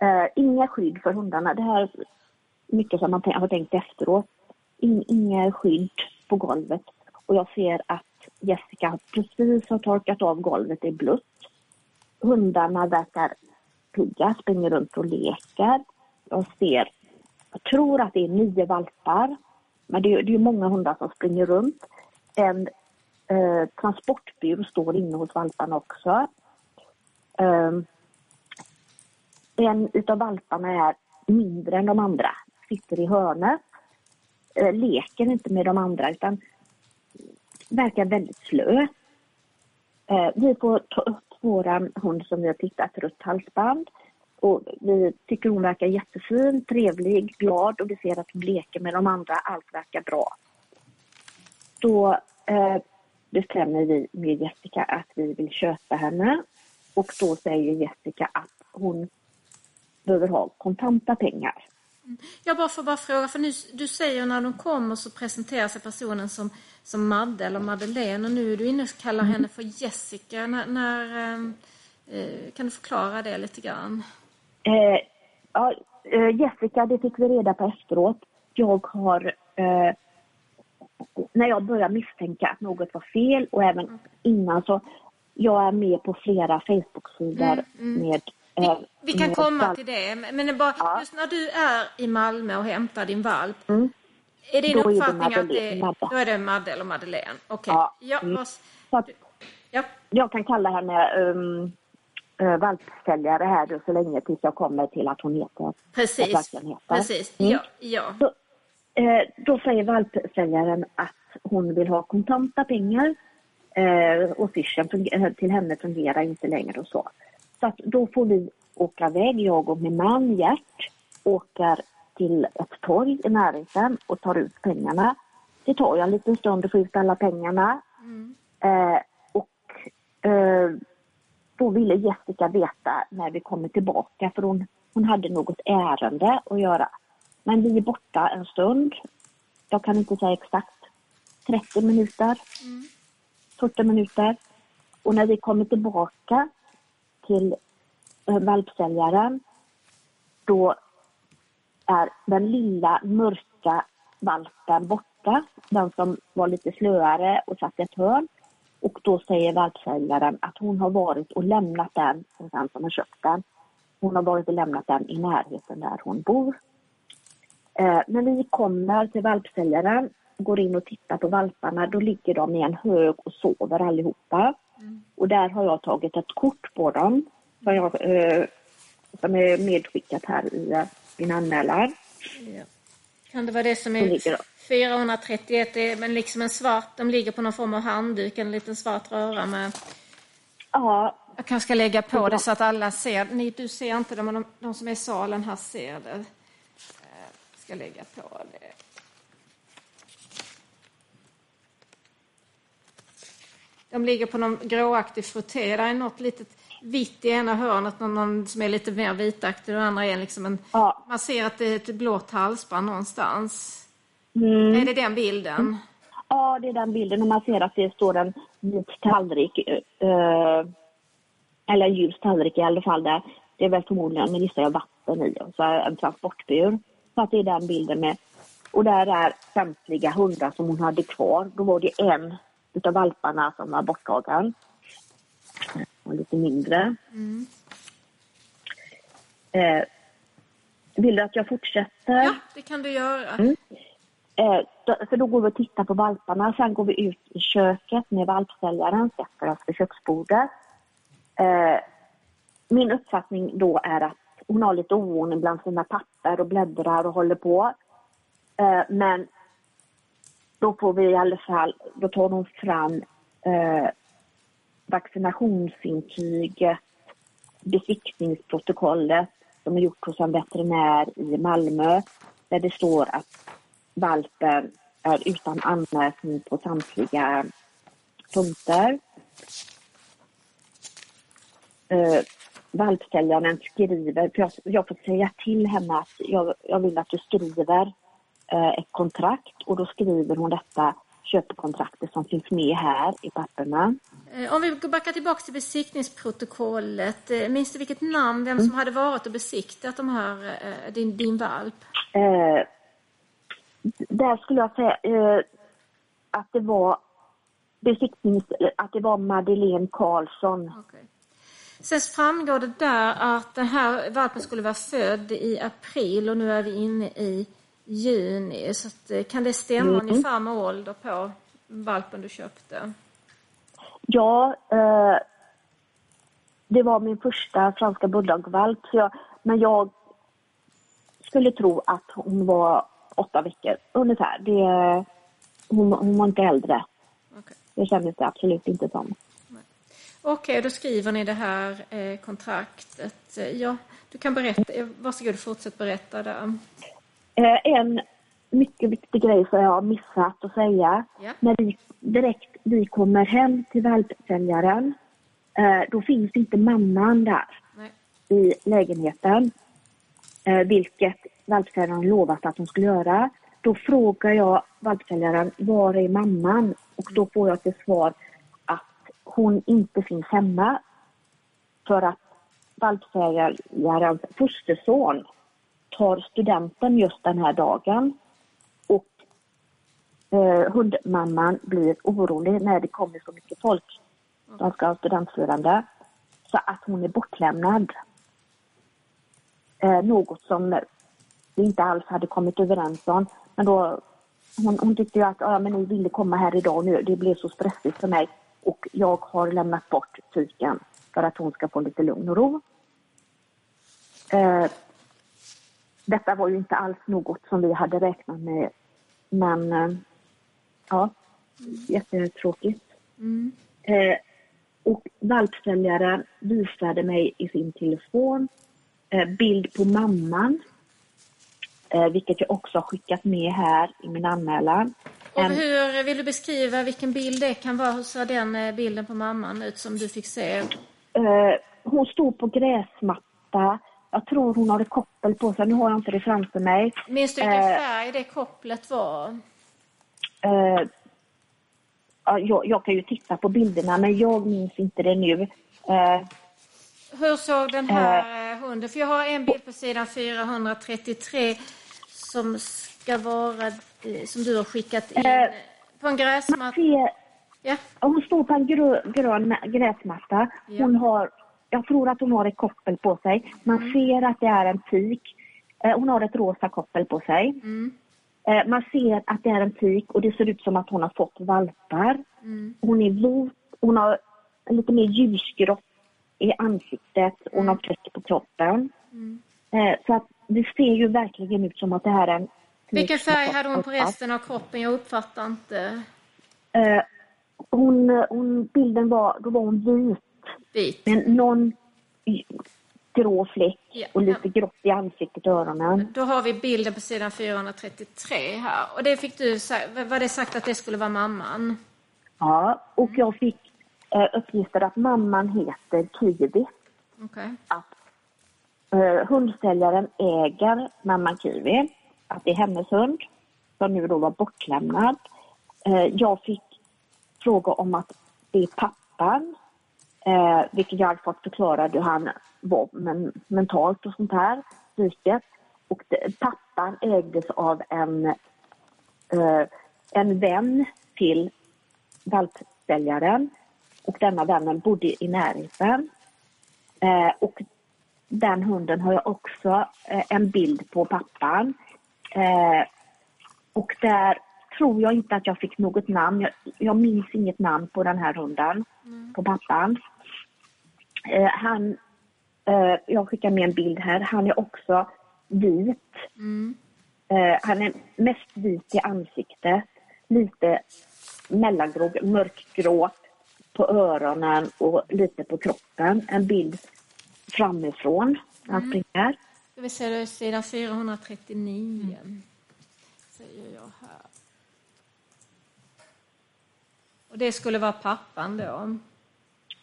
Eh, inga skydd för hundarna. Det här är mycket som man har tänkt efteråt. In, inga skydd på golvet. Och jag ser att Jessica precis har torkat av golvet, det är blött. Hundarna verkar pigga, springer runt och leker. Jag ser, jag tror att det är nio valpar. Men det är, det är många hundar som springer runt. En eh, transportbur står inne hos valparna också. Eh, en utav valparna är mindre än de andra, sitter i hörnet. Eh, leker inte med de andra utan verkar väldigt slö. Eh, vi får ta upp våran hund som vi har tittat, rött halsband. Och vi tycker hon verkar jättefin, trevlig, glad och vi ser att hon leker med de andra. Allt verkar bra. Då eh, bestämmer vi med Jessica att vi vill köpa henne. Och då säger Jessica att hon behöver ha kontanta pengar. Jag bara får bara fråga, för nu, du säger när de kommer så presenterar sig personen som, som Madde eller Madeleine och nu är du inne och kallar Mm. henne för Jessica. När, när, ehm, eh, kan du förklara det lite grann? Eh, ja, eh, Jessica, det fick vi reda på efteråt. Jag har, eh, när jag började misstänka att något var fel och även innan så, jag är med på flera Facebook-sidor med eh, Mm, Vi kan med komma valp- till det, men bara, just när du är i Malmö och hämtar din valp, Mm. är din Då är det uppfattning att det, då är det Madde eller Madeleine? Okej. Ja, Ja, mm. att ja. jag kan kalla henne um, uh, valpsäljare här då, så länge tills jag kommer till att hon heter precis. heter. Precis. Mm. Ja, ja. Så, eh, då säger valpsäljaren att hon vill ha kontanta pengar eh, och eh, till henne fungerar inte längre och så. Så att då får vi åka iväg, jag och min man Gert åker till ett torg i närheten och tar ut pengarna. Det tar ju en liten stund att få ut alla pengarna. Eh, och eh, då ville Jessica veta när vi kommer tillbaka för hon, hon hade något ärende att göra. Men vi är borta en stund. Jag kan inte säga exakt. 30 minuter. 40 minuter. Och när vi kommer tillbaka till eh, valpsäljaren då är den lilla mörka valpen borta. Den som var lite slöare och satt i ett hörn. Och då säger valpsäljaren att hon har varit och lämnat den, hos den som har köpt den. Hon har varit och lämnat den i närheten där hon bor. Eh, när vi kommer till valpsäljaren, går in och tittar på valparna, då ligger de i en hög och sover allihopa. Och där har jag tagit ett kort på dem som, jag, eh, som är medskickat här i eh, min anmälan. Ja. Kan det vara det som är ligger de. 431, det är men liksom en svart, de ligger på någon form av handduk, en liten svart röra med... Ja, Jag kanske ska lägga på det så att alla ser. Ni, du ser inte det, men de, de som är i salen här ser det. Eh, Ska lägga på det. De ligger på någon gråaktig frotté. Där är något litet vitt i ena hörnet, någon, som är lite mer vitaktig och det andra är liksom en... Ja. Man ser att det är ett blått halsband någonstans. Mm. Är det den bilden? Ja, det är den bilden. Och man ser att det står en vit tallrik, eh, eller en ljus tallrik i alla fall där. Det är väl förmodligen, men gissar jag, vatten i och så är en transportbur. Så att det är den bilden med. Och där är samtliga hundar som hon hade kvar. Då var det en utav valparna som var borttagen. Och lite mindre. Eh, vill du att jag fortsätter? Ja, det kan du göra. Eh, då, för då går vi och tittar på valparna. Sen går vi ut i köket med valpsäljaren, sätter oss vid köksbordet. Eh, min uppfattning då är att hon har lite oordning bland sina papper och bläddrar och håller på. Eh, men då får vi i alla fall, då tar de fram eh, vaccinationsintyget, besiktningsprotokollet som är gjort hos en veterinär i Malmö där det står att valpen är utan anmärkning på samtliga punkter. Eh, valpsäljaren skriver, för jag, jag får säga till henne att jag, jag vill att du skriver ett kontrakt och då skriver hon detta köpekontraktet som finns med här i papperna. Eh, Om vi går backar tillbaka till besiktningsprotokollet. eh, Minns du vilket namn, vem som hade varit och besiktat de här, eh, din, din valp? Eh, där skulle jag säga eh, att det var besiktnings, att det var Madeleine Karlsson. Okej. Sen framgår det där att den här valpen skulle vara född i april och nu är vi inne i juni. Så att, eh, kan det stämma ungefär med ålder på valpen du köpte? Ja, eh, det var min första franska bulldogvalp. Jag, men jag skulle tro att hon var åtta veckor ungefär. Det, hon, hon var inte äldre. Okej. Det kändes det absolut inte som. Okej, då skriver ni det här eh, kontraktet. Ja, du kan berätta. eh, Varsågod, fortsätt berätta där. Eh, en mycket viktig grej som jag har missat att säga. Ja. När vi direkt vi kommer hem till valpsäljaren, eh, då finns inte mamman där Nej. i lägenheten. Eh, vilket valpsäljaren lovat att hon skulle göra. Då frågar jag valpsäljaren, var är mamman? Och då får jag till svar att hon inte finns hemma för att valpsägarens fosterson tar studenten just den här dagen. Och eh, hundmamman blir orolig när det kommer så mycket folk. De ska ha studentfirande. Så att hon är bortlämnad. Eh, något som vi inte alls hade kommit överens om. Men då, hon, hon tyckte ju att ja, men ni ville komma här idag nu. Det blev så stressigt för mig. Och jag har lämnat bort tyken för att hon ska få lite lugn och ro. Eh, detta var ju inte alls något som vi hade räknat med. Men eh, ja, jättetråkigt. Mm. Eh, och valpsäljaren visade mig i sin telefon eh, bild på mamman. Eh, vilket jag också har skickat med här i min anmälan. Och hur vill du beskriva vilken bild det kan vara? Hur ser den eh, bilden på mamman ut som du fick se? Eh, hon stod på gräsmatta. Jag tror hon hade koppel på sig. Nu har jag inte det framför mig. Minns du vilken Eh, färg det kopplet var? Eh, ja, jag, jag kan ju titta på bilderna men jag minns inte det nu. Eh, Hur såg den här eh, hunden? För jag har en bild på sidan 433 som ska vara, eh, som du har skickat in. Eh, på en gräsmatta. Ja. hon står på en grö, grön gräsmatta. Ja. Hon har, jag tror att hon har ett koppel på sig. Man Mm. ser att det är en tik. Eh, hon har ett rosa koppel på sig. Mm. Eh, man ser att det är en tik och det ser ut som att hon har fått valpar. Mm. Hon är vit, hon har lite mer ljusgrått i ansiktet, hon har fläck på kroppen. Mm. Eh, så att det ser ju verkligen ut som att det här är en... Vilken färg hade hon på resten av kroppen? Jag uppfattar inte. Hon, hon, bilden var, då var hon vit Vit. med någon grå fläck Ja. och lite grått i ansiktet och öronen. Då har vi bilden på sidan 433 här. Och det fick du, var det sagt att det skulle vara mamman? Ja, och jag fick eh, uppgifter att mamman heter Kiwi. Okej. att eh, hundsäljaren äger mamman Kiwi, att det är hennes hund som nu då var bortlämnad. Eh, jag fick fråga om att det är pappan, eh, vilket jag hade fått förklara hur han var men, mentalt och sånt här, psyket. Och det, pappan ägdes av en, eh, en vän till valpsäljaren och denna vännen bodde i närheten. Eh, och den hunden har jag också eh, en bild på pappan. Eh, och där tror jag inte att jag fick något namn. Jag, jag minns inget namn på den här hunden, på pappan. Eh, han, eh, jag skickar med en bild här. Han är också vit. Mm. Eh, han är mest vit i ansiktet. Lite mellangrå, mörkgrå på öronen och lite på kroppen. En bild framifrån när han springer. Ska vi se, det är sidan 439. Säger jag här. Och det skulle vara pappan då.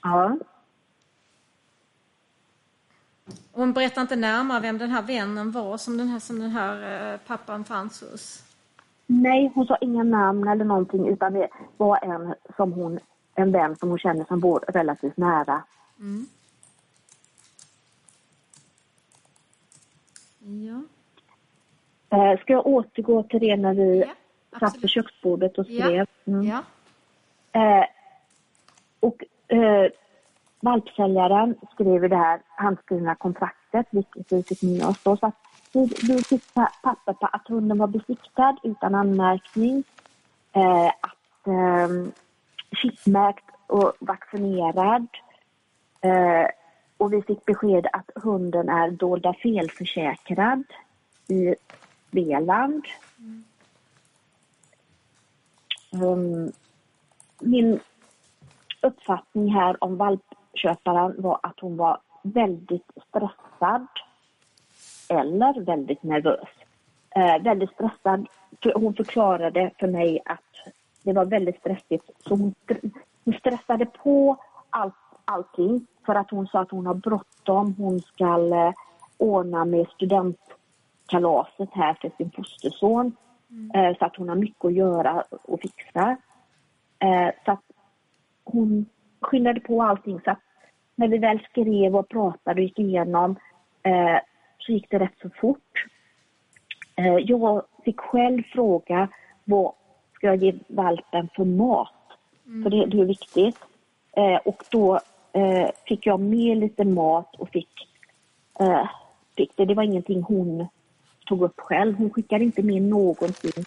Ja. Hon berättar inte närmare vem den här vännen var som den här, som den här eh, pappan fanns hos. Nej, hon sa inga namn eller någonting utan det var en som hon, en vän som hon känner som bor relativt nära. Mm. Ja. Eh, ska jag återgå till det när vi Ja, satt vid köksbordet och Ja. skrev? Mm. Ja. Eh, och eh, valpsäljaren skriver det här handskrivna kontraktet, vilket vi fick med oss då. Så att vi, vi fick papper på att hunden var besiktad utan anmärkning. Eh, att eh, chipmärkt och vaccinerad. Eh, och vi fick besked att hunden är dolda felförsäkrad i Svealand. Um, ehm, min uppfattning här om valp valpköparen var att hon var väldigt stressad eller väldigt nervös. Eh, väldigt stressad. Hon förklarade för mig att det var väldigt stressigt så hon, hon stressade på allt, allting för att hon sa att hon har bråttom. Hon ska eh, ordna med student kalaset här för sin fosterson. Eh, så att hon har mycket att göra och fixa. Eh, så att hon skyndade på allting. Så att när vi väl skrev och pratade och gick igenom eh, så gick det rätt så fort. Eh, jag fick själv fråga vad ska jag ge valpen för mat? För det, det är viktigt. Eh, och då eh, fick jag med lite mat och fick, eh, fick det. Det var ingenting hon tog upp själv. Hon skickade inte med någonting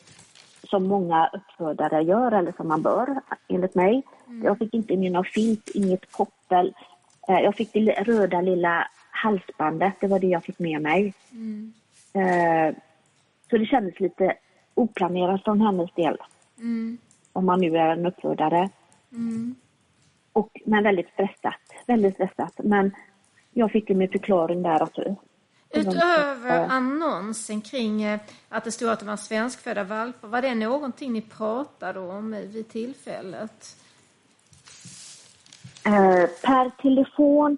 som många uppfödare gör eller som man bör enligt mig. Jag fick inte med någon filt, inget koppel. Eh, jag fick det röda lilla halsbandet, det var det jag fick med mig. Eh, så det kändes lite oplanerat från hennes del. Om man nu är en uppfödare. Och, men väldigt stressat. Väldigt stressat. Men jag fick ju min förklaring där också. Utöver annonsen kring eh, att det stod att det var svenskfödda valpar, var det någonting ni pratade om vid tillfället? Eh, per telefon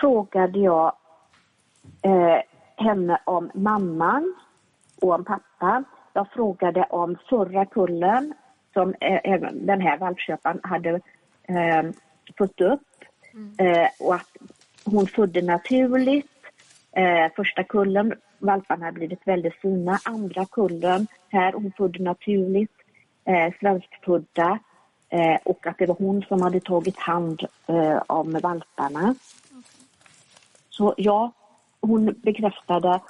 frågade jag eh, henne om mamman och om pappan. Jag frågade om förra kullen som eh, även den här valpköparen hade eh, fått upp eh, och att hon födde naturligt. Eh, första kullen, valparna hade blivit väldigt fina. Andra kullen, här, hon födde naturligt. Eh, svenskfödda. Eh, och att det var hon som hade tagit hand eh, om valparna. Så ja, hon bekräftade,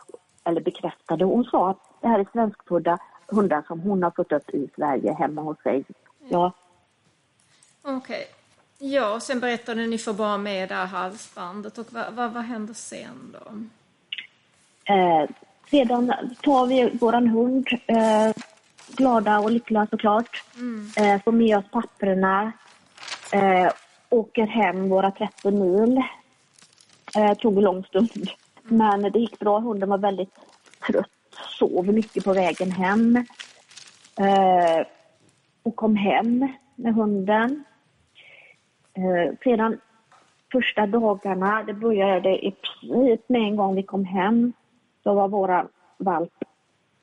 eller bekräftade, hon sa att det här är svenskfödda hundar som hon har fått upp i Sverige hemma hos sig. Ja, Okej. Ja, och sen berättade ni får bara med det här halsbandet. Och vad, vad, vad händer sen då? Eh, sedan tar vi våran hund, eh, glada och lyckliga såklart. Eh, får med oss papperna. Eh, åker hem våra 30 mil. Eh, tog en lång stund. Men det gick bra. Hunden var väldigt trött. Sov mycket på vägen hem. Eh, och kom hem med hunden. Eh, sedan första dagarna, det började i princip med en gång vi kom hem, då var våra valp...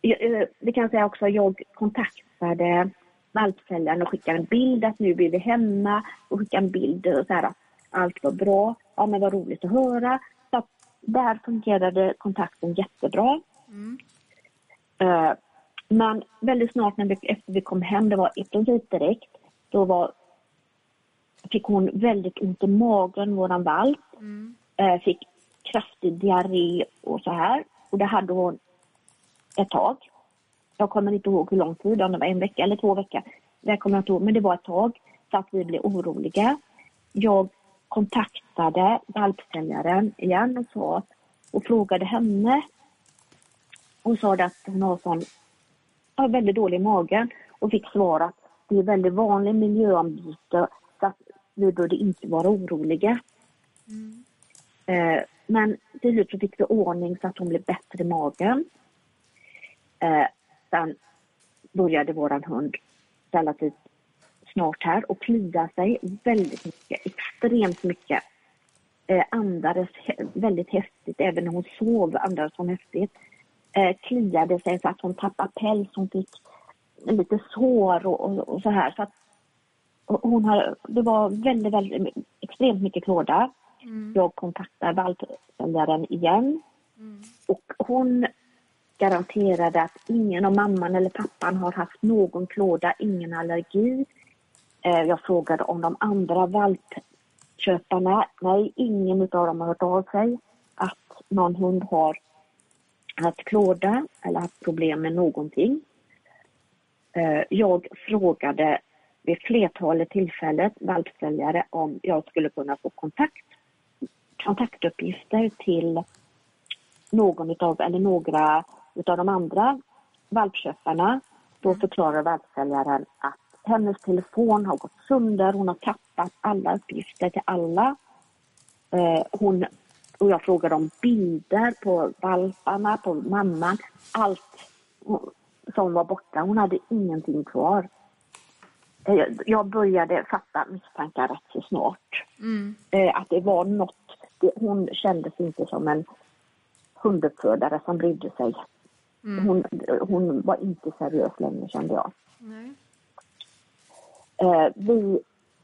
Jag, eh, kan säga också, jag kontaktade valpsäljaren och skickade en bild att nu blir vi hemma och skickade en bild och så här att allt var bra. Ja men vad roligt att höra. Så att där fungerade kontakten jättebra. Eh, Men väldigt snart när vi, efter vi kom hem, det var i princip direkt, då var, fick hon väldigt ont i magen, våran valp. Eh, Fick kraftig diarré och så här. Och det hade hon ett tag. Jag kommer inte ihåg hur lång tid, om det var en vecka eller två veckor. Det kommer jag inte ihåg, men det var ett tag. Så att vi blev oroliga. Jag kontaktade valpsäljaren igen och, sa, och frågade henne. Hon sa att hon har sån har väldigt dålig i magen och fick svar att det är väldigt vanligt miljöombyte så att vi borde inte vara oroliga. Eh, men till slut fick vi ordning så att hon blev bättre i magen. Eh, sen började våran hund relativt snart här och klia sig väldigt mycket, extremt mycket. Eh, andades väldigt häftigt, även när hon sov andades hon häftigt. Eh, kliade sig så att hon tappade päls, hon fick lite sår och, och, och så här. Så att, hon har, det var väldigt, väldigt extremt mycket klåda. Jag kontaktade valpsäljaren igen och hon garanterade att ingen av mamman eller pappan har haft någon klåda, ingen allergi. Eh, jag frågade om de andra valpköparna. Nej, ingen av dem har hört av sig att någon hund har haft klåda eller haft problem med någonting. Eh, jag frågade vid flertalet tillfällen valpsäljare om jag skulle kunna få kontakt, kontaktuppgifter till någon utav, eller några utav de andra valpköparna. Då förklarar valpsäljaren att hennes telefon har gått sönder, hon har tappat alla uppgifter till alla. Eh, hon, och jag frågade om bilder på valparna, på mamman, allt som var borta. Hon hade ingenting kvar. Eh, jag- började fatta misstankar rätt så snart. Eh, Att det var något, det, hon kändes inte som en hunduppfödare som brydde sig. Mm. Hon, hon var inte seriös längre kände jag. Nej. Eh, vi,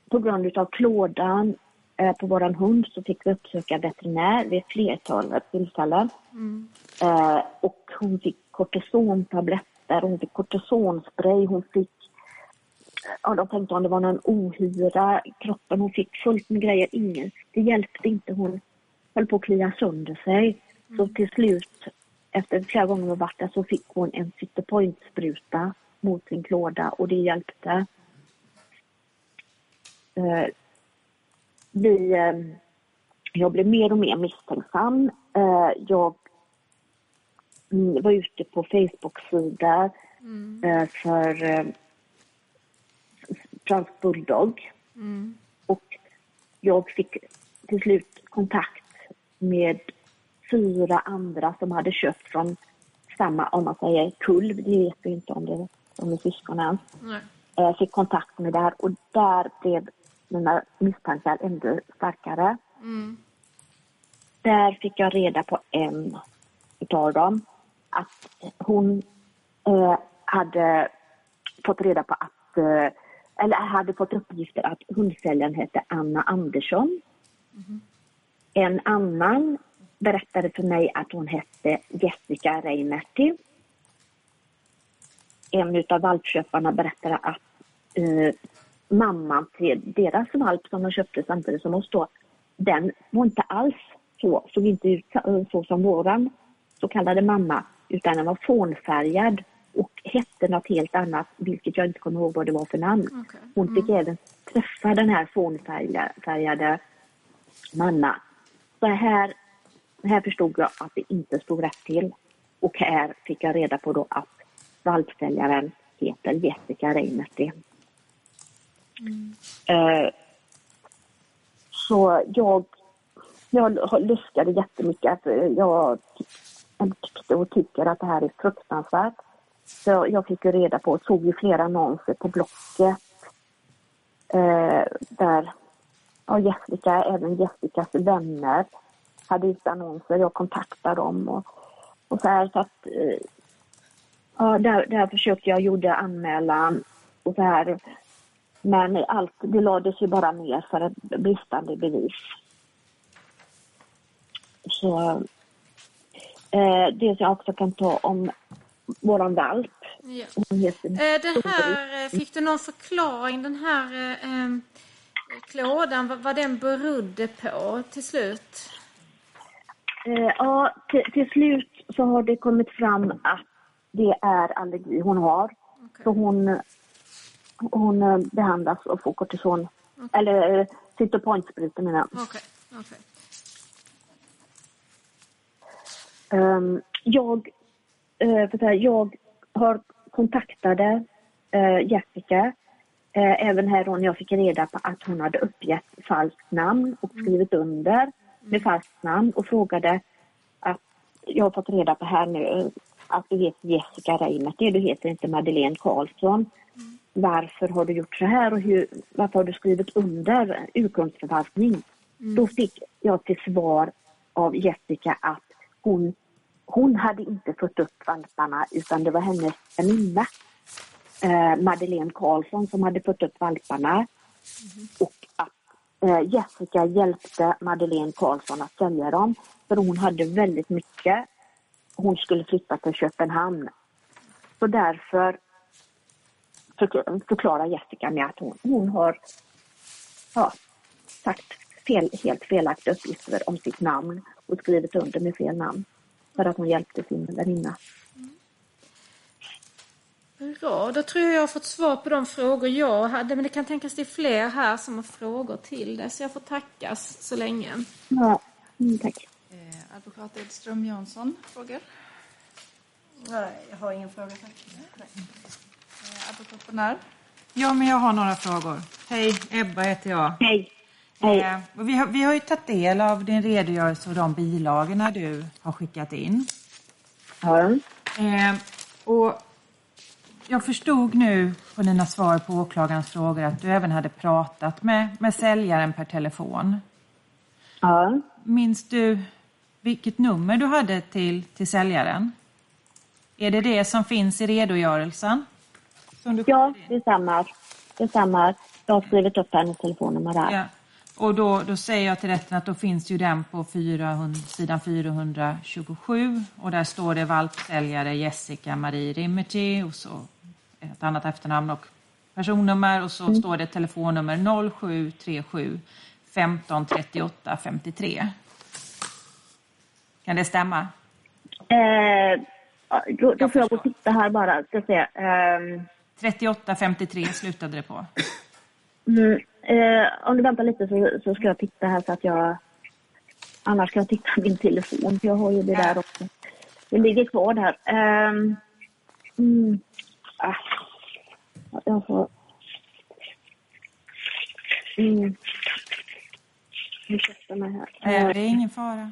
på grund av klådan eh, på våran hund så fick vi uppsöka veterinär vid ett flertal tillfällen. Mm. Eh, och hon fick kortisontabletter, hon fick kortisonspray, hon fick Ja, de tänkte om det var någon ohyra i kroppen. Hon fick fullt med grejer. Ingen, det hjälpte inte. Hon höll på att klia sönder sig. Så till slut, efter flera gånger varit där, så fick hon en Citypoint-spruta mot sin klåda och det hjälpte. Eh, vi, eh, jag blev mer och mer misstänksam. Eh, jag mm, var ute på Facebook-sidor Mm. för fransk bulldog. Mm. Och jag fick till slut kontakt med fyra andra som hade köpt från samma, om man säger kulv, det vet vi inte om det de är syskon än. Jag fick kontakt med där och där blev mina misstankar ännu starkare. Mm. Där fick jag reda på en utav dem att hon eh, hade fått reda på att, eh, eller hade fått uppgifter att hundsäljaren hette Anna Andersson. En annan berättade för mig att hon hette Jessica Reimerti. En utav valpköparna berättade att eh, mamman till deras valp som de köpte samtidigt som oss då, den var inte alls så, såg inte ut så, så som våran så kallade mamma, utan den var fånfärgad och hette något helt annat, vilket jag inte kommer ihåg vad det var för namn. Okej. Hon fick även träffa den här fånfärgade Manna. Så här, här förstod jag att det inte stod rätt till. Och här fick jag reda på då att valpsäljaren heter Jessica Reimerti. Eh, så jag, jag luskade jättemycket. För jag tyckte och tycker att det här är fruktansvärt. Så jag fick ju reda på, såg ju flera annonser på Blocket. Eh, där ja, Jessica, även Jessicas vänner hade ut annonser. Jag kontaktade dem och, och så här. Så att, eh, ja, där, där försökte jag, gjorde anmälan och så här. Men allt, det lades ju bara ner för ett bristande bevis. Så eh, det som jag också kan ta om våran valp. Ja. Hon heter Eh, Den här, eh, fick du någon förklaring, den här eh, em, klådan, vad, vad den berodde på till slut? Eh, ja, till, till slut så har det kommit fram att det är allergi hon har. Så hon, hon eh, behandlas och får kortison, eller eh, cytopointsprutor menar jag. Okej, okej. Ehm, jag, eh, för säga, jag har kontaktade eh, Jessica eh, även här då när jag fick reda på att hon hade uppgett falskt namn och skrivit under med falskt namn och frågade att jag har fått reda på här nu att du heter Jessica Reimerti, du heter inte Madeleine Karlsson. Varför har du gjort så här och hur, varför har du skrivit under urkundsförfalskning? Då fick jag till svar av Jessica att hon, hon hade inte fått upp valparna utan det var hennes väninna eh, Madeleine Karlsson som hade fått upp valparna. Och att eh, Eh, Jessica hjälpte Madeleine Karlsson att sälja dem för hon hade väldigt mycket. Hon skulle flytta till Köpenhamn. Så därför förklarar Jessica med att hon, hon har ja, sagt fel, helt felaktiga uppgifter om sitt namn och skrivit under med fel namn för att hon hjälpte sin väninna. Bra, då tror jag jag har fått svar på de frågor jag hade, men det kan tänkas det är fler här som har frågor till det, så jag får tackas så länge. Ja, mm, tack. Eh, advokat Edström Jansson, frågor? Nej, jag har ingen fråga tack. Eh, advokat Bonär? Ja, men jag har några frågor. Hej, Ebba heter jag. Hej. Hej. Eh, vi, har, vi har ju tagit del av din redogörelse och de bilagorna du har skickat in. Ja. Eh, och jag förstod nu på dina svar på åklagarens frågor att du även hade pratat med, med säljaren per telefon. Ja. Minns du vilket nummer du hade till, till säljaren? Är det det som finns i redogörelsen? Ja, det stämmer. Det stämmer. Jag har skrivit upp hennes telefonnummer där. Ja. Och då, då säger jag till rätten att då finns ju den på 400, sidan 427 och där står det valpsäljare Jessica Marie Rimmerty och så ett annat efternamn och personnummer och så står det telefonnummer 0737 15 38 53. Kan det stämma? Eh, då, då får jag gå och titta här bara. Ska se. Ehm, 38 53 slutade det på. mm, eh, om du väntar lite så, så ska jag titta här så att jag... Annars ska jag titta på min telefon för jag har ju det där också. Det ligger kvar där. Ehm, mm, ah, jag får... Mm. Ursäkta mig här. Eh, Det är ingen fara.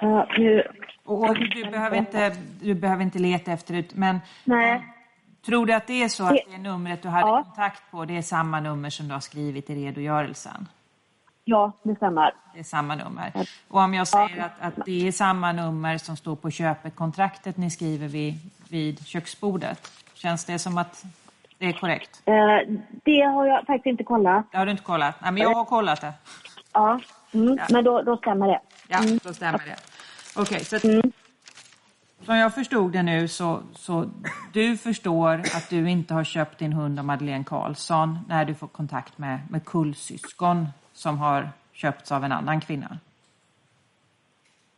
Ja, nu, Och, du, behöver inte, du behöver inte leta efter det, men nej. tror du att det är så att Det- det numret du hade Ja. kontakt på, det är samma nummer som du har skrivit i redogörelsen? Ja, det stämmer. Det är samma nummer. Och om jag säger att, att det är samma nummer som står på köpekontraktet ni skriver vid, vid köksbordet, känns det som att det är korrekt? Eh, det har jag faktiskt inte kollat. Det har du inte kollat? Nej, men jag har kollat det. Ja, mm, men då, då stämmer det. Ja, då stämmer det. Okej, så att, Mm. som jag förstod det nu så, så du förstår att du inte har köpt din hund av Madeleine Karlsson när du får kontakt med, med kullsyskon som har köpts av en annan kvinna.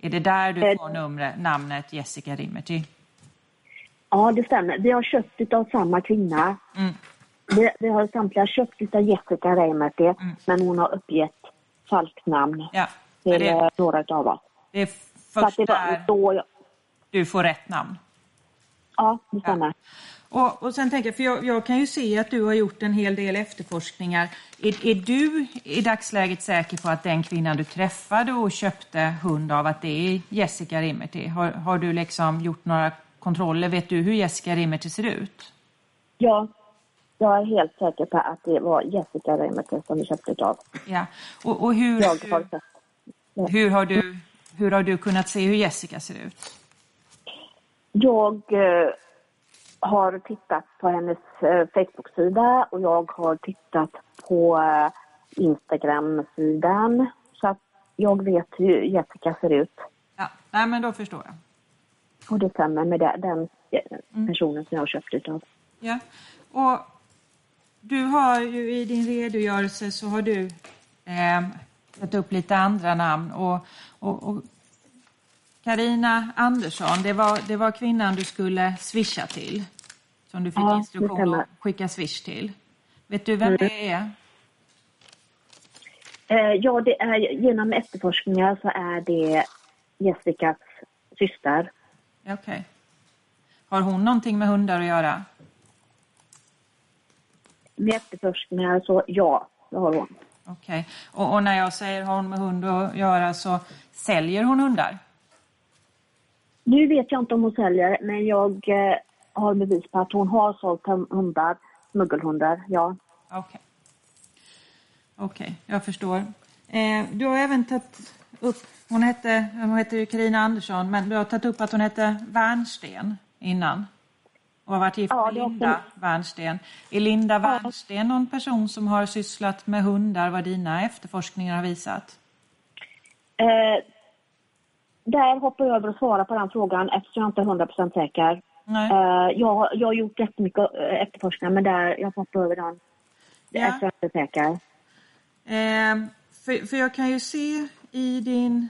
Är det där du Eh. får numret, namnet Jessica Rimmerty? Ja, det stämmer. Vi har köpt av samma kvinna. Mm. Vi, vi har samtliga köpt av Jessica Reimerty, men hon har uppgett falskt namn Ja, till det, eh, några av oss. det är först det där jag... du får rätt namn. Ja, det stämmer. Och, och sen tänker jag, för jag, jag kan ju se att du har gjort en hel del efterforskningar. Är, är du i dagsläget säker på att den kvinnan du träffade och köpte hund av, att det är Jessica Rimmerty? Har, har du liksom gjort några kontroller? Vet du hur Jessica Rimmerty ser ut? Ja, jag är helt säker på att det var Jessica Reimerty som vi köpte av. Ja. Och, och hur, Jag har sett. hur, har du, hur har du kunnat se hur Jessica ser ut? Jag eh, har tittat på hennes eh, Facebook-sida och jag har tittat på eh, Instagram-sidan. Så att jag vet hur Jessica ser ut. Ja, nej men då förstår jag. Och det stämmer med den eh, personen som jag har köpt utav. Ja. Och du har ju i din redogörelse så har du eh, tagit upp lite andra namn och, och, och Carina Andersson, det var, det var kvinnan du skulle swisha till. Som du fick Ja, instruktion att skicka swish till. Vet du vem det är? Eh, ja, det är, genom efterforskningar så är det Jessicas syster. Okej. Har hon någonting med hundar att göra? Med efterforskningar så ja, det har hon. Okej. Och, och när jag säger har hon med hund att göra så säljer hon hundar? Nu vet jag inte om hon säljer, men jag eh, har bevis på att hon har sålt hundar, smuggelhundar, ja. Okej. Okej, jag förstår. Eh, du har även tagit upp, hon hette, hon heter ju Carina Andersson, men du har tagit upp att hon hette Wernsten innan. Och har varit gift Ja, med har Linda Wernsten. Är Linda Wernsten någon person som har sysslat med hundar, vad dina efterforskningar har visat? Eh, där hoppar jag över att svara på den frågan eftersom jag inte är 100% säker. Nej. Eh, jag, jag har gjort jättemycket eh, efterforskningar, men där jag hoppar över den Ja. eftersom jag inte är säker. Eh, för, för jag kan ju se i din,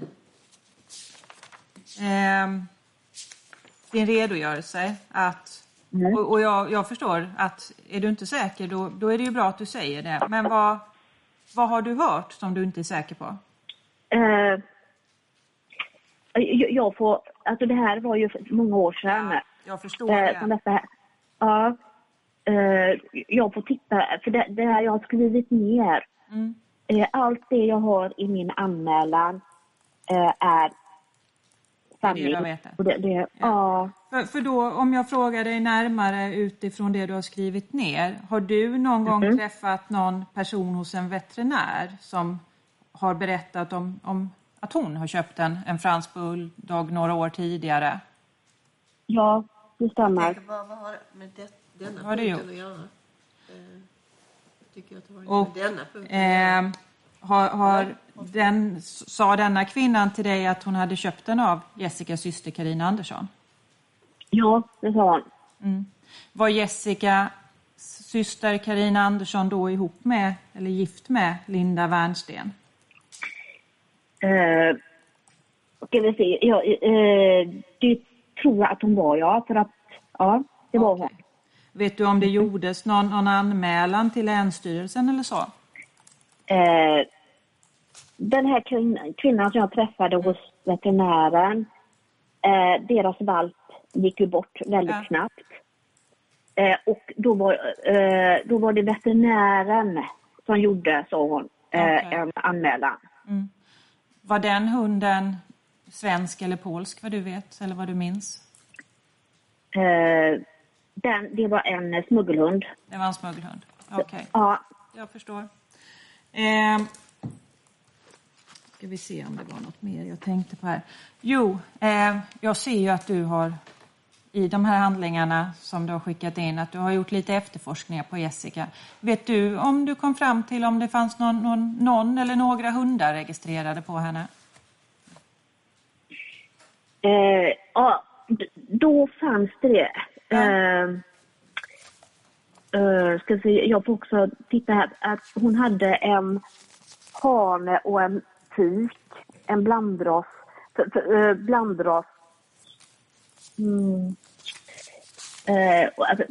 eh, din redogörelse att, Mm. och, och jag, jag förstår att är du inte säker då, då är det ju bra att du säger det. Men vad, vad har du hört som du inte är säker på? Eh, jag, får, alltså det här var ju många år sedan. Jag förstår Eh, som det. detta här. Ja. Eh, jag får titta, för det, det här jag har skrivit ner. Mm. Eh, allt det jag har i min anmälan är sanning. Det det det, det, ja. För, för då, om jag frågar dig närmare utifrån det du har skrivit ner. Har du någon gång Mhm. träffat någon person hos en veterinär som har berättat om, om att hon har köpt en, en fransk bulldog några år tidigare? ja, det stämmer. Vad, vad har med det, denna Vad har punkten gjort? att göra? Eh, tycker jag att det har Och, med denna punkten Eh, har, har den, sa denna kvinnan till dig att hon hade köpt den av Jessicas syster Karina Andersson? Ja, det sa hon. Mm. Var Jessicas syster Karina Andersson då ihop med, eller gift med, Linda Wernsten? Eh, ska vi se. Ja, eh, det tror jag att hon var, ja. För att, ja, det var hon. Vet du om det gjordes någon, någon anmälan till Länsstyrelsen eller så? Eh, den här kvin- kvinnan som jag träffade hos veterinären, eh, deras valp gick ju bort väldigt Ja. snabbt. Eh, och då var, eh, då var det veterinären som gjorde, sa hon, eh, Okej. en anmälan. Var den hunden svensk eller polsk vad du vet eller vad du minns? Eh, den, det var en smuggelhund. Det var en smuggelhund. Okej, Ja, jag förstår. Eh, ska vi se om det var något mer jag tänkte på här. Jo, eh, jag ser ju att du har i de här handlingarna som du har skickat in att du har gjort lite efterforskningar på Jessica. Vet du om du kom fram till om det fanns någon, någon, någon eller några hundar registrerade på henne? Eh, ja, då fanns det. Eh, eh, ska se, jag får också titta här. Att hon hade en hane och en tik. En blandras. Eh, blandras. Mm. Eh, alltså,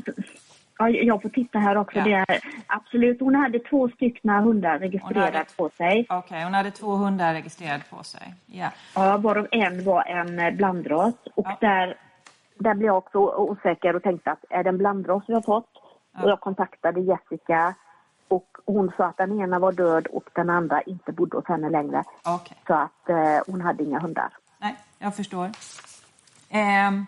ja, jag får titta här också. Ja. Det är, absolut, hon hade två stycken hundar registrerade på sig. Okej, hon hade två hundar registrerade på sig. Ja. Ja, varav en var en eh, blandras. Och Ja. där, där blev jag också osäker och tänkte att är det en blandras vi har fått? Och jag kontaktade Jessica och hon sa att den ena var död och den andra inte bodde hos henne längre. Okej. Så att eh, hon hade inga hundar. Nej, jag förstår. Ehm,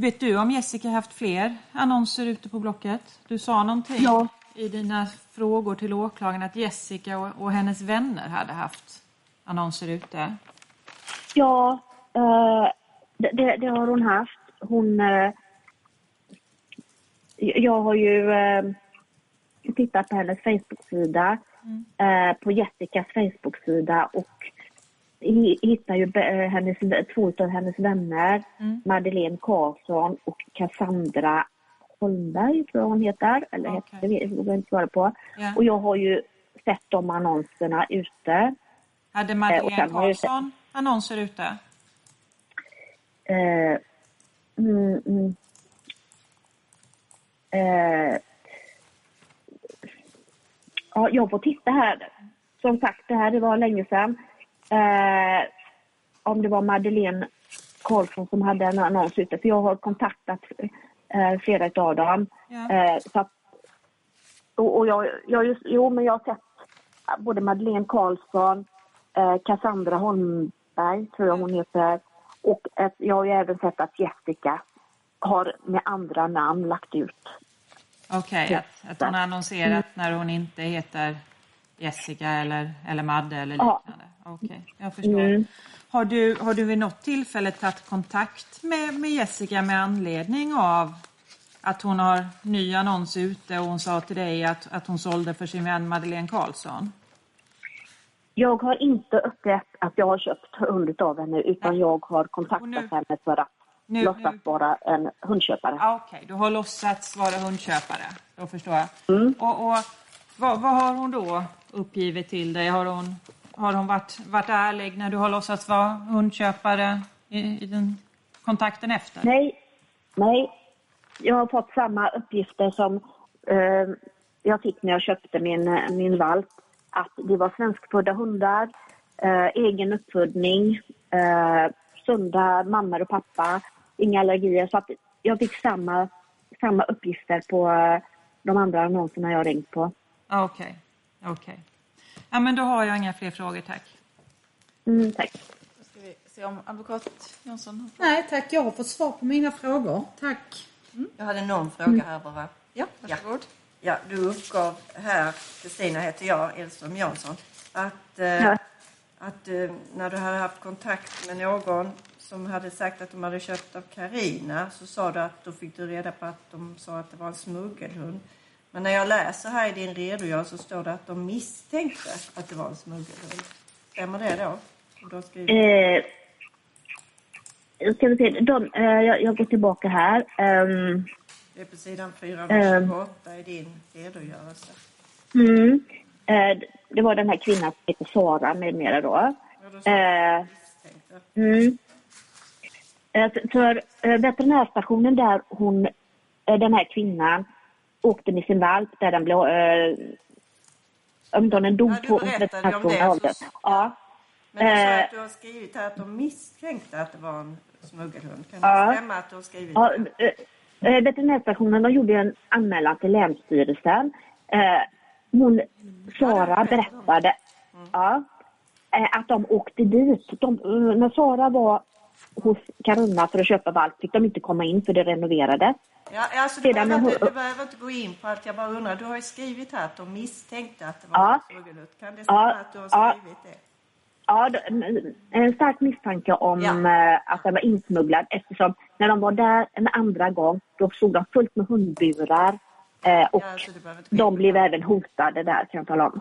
vet du om Jessica haft fler annonser ute på Blocket? Du sa någonting Ja. i dina frågor till åklagaren att Jessica och, och hennes vänner hade haft annonser ute. Ja, eh, det, det, har hon haft. Hon... Eh, jag har ju eh, tittat på hennes Facebook-sida, eh, på Jessicas Facebook-sida och hittar ju eh, hennes, två av hennes vänner, Madeleine Karlsson och Cassandra Holmberg, tror jag hon heter. Eller Okej. hette, det vågar jag inte svara på. Ja. Och jag har ju sett de annonserna ute. Hade och Madeleine har jag sett- Karlsson annonser ute? Eh, mm, mm. Eh, ja, jag får titta här. Som sagt, det här det var länge sedan. Eh, om det var Madeleine Karlsson som hade en annons ute. För jag har kontaktat eh, flera av dem. Ja. Eh, så att, och, och jag, jag just, jo, men jag har sett både Madeleine Karlsson, eh, Cassandra Holmberg, tror jag hon heter. Och ett, jag har ju även sett att Jessica har med andra namn lagt ut. Okej, Ja. att, att hon har annonserat när hon inte heter Jessica eller, eller Madde eller Ja. liknande. Okej, jag förstår. Mm. Har, du, har du vid något tillfälle tagit kontakt med, med Jessica med anledning av att hon har ny annons ute och hon sa till dig att, att hon sålde för sin vän Madeleine Karlsson? Jag har inte uppgett att jag har köpt hund av henne utan jag har kontaktat nu- henne för att nu- låtsas nu- vara en hundköpare. Ah, Okej, du har låtsats vara hundköpare. Då förstår jag. Mm. Och, och vad, vad har hon då uppgivit till dig? Har hon, har hon varit, varit ärlig när du har låtsats vara hundköpare i, i den kontakten efter? Nej, nej. Jag har fått samma uppgifter som eh, jag fick när jag köpte min, min valp. Att det var svenskfödda hundar, eh, egen uppfödning, eh, sunda mammor och pappa, inga allergier. Så att jag fick samma, samma uppgifter på eh, de andra annonserna jag ringt på. Ah, Okej, okej. Ja, men då har jag inga fler frågor, tack. Mm, tack. Då ska vi se om advokat Jonsson har Nej tack, jag har fått svar på mina frågor. Tack. Jag hade någon fråga här bara. Ja, varsågod. Ja, du uppgav här, Kristina heter jag, Edström Jansson, att, eh, Ja. att eh, när du hade haft kontakt med någon som hade sagt att de hade köpt av Karina så sa du att då fick du reda på att de sa att det var en smuggelhund. Men när jag läser här i din redogörelse så står det att de misstänkte att det var en smuggelhund. Stämmer det då? Eh, ska vi se, de, eh, jag, jag går tillbaka här. Ehm, Det är på sidan 428 i din redogörelse. mm, eh, det var den här kvinnan som heter Sara med mera då. Ja, Eh. Mm. Eh, För, för eh, veterinärstationen där hon, eh, den här kvinnan åkte med sin valp där den blev, eh, om den dog Ja, på veterinärstationen. så- Ja. Men du sa Eh. att du har skrivit här att de misstänkte att det var en smuggelhund. Kan Ja. det stämma att du har skrivit Ja, det? eh, veterinärstationen de gjorde en anmälan till Länsstyrelsen. Hon, Sara berättade ja, eh, att de åkte dit. De, när Sara var hos Karuna för att köpa valp fick de inte komma in för det renoverades. Ja, alltså, du, Sedan behöver inte, du behöver inte gå in på allt. Jag bara undrar. Du har ju skrivit här att de misstänkte att det var Ja. smuggelhund. Kan det stämma Ja. att du har Ja. skrivit? Ja, det- en- en stark misstanke om Ja. eh, att den var insmugglad eftersom när de var där en andra gång då såg de fullt med hundburar eh, och Ja, alltså, de blev även hotade där kan jag tala om.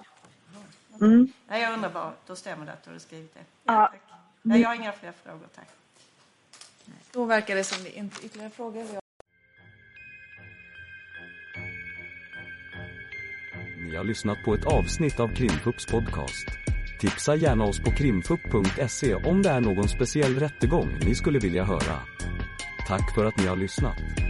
Mm. Nej, jag undrar bara. Då stämmer det att du har skrivit det. Ja. tack. Nej, jag har inga fler frågor, tack. Då verkar det som det inte är ytterligare frågor. Ni har lyssnat på ett avsnitt av Krimfupps podcast. Tipsa gärna oss på krimfupp.se om det är någon speciell rättegång ni skulle vilja höra. Tack för att ni har lyssnat.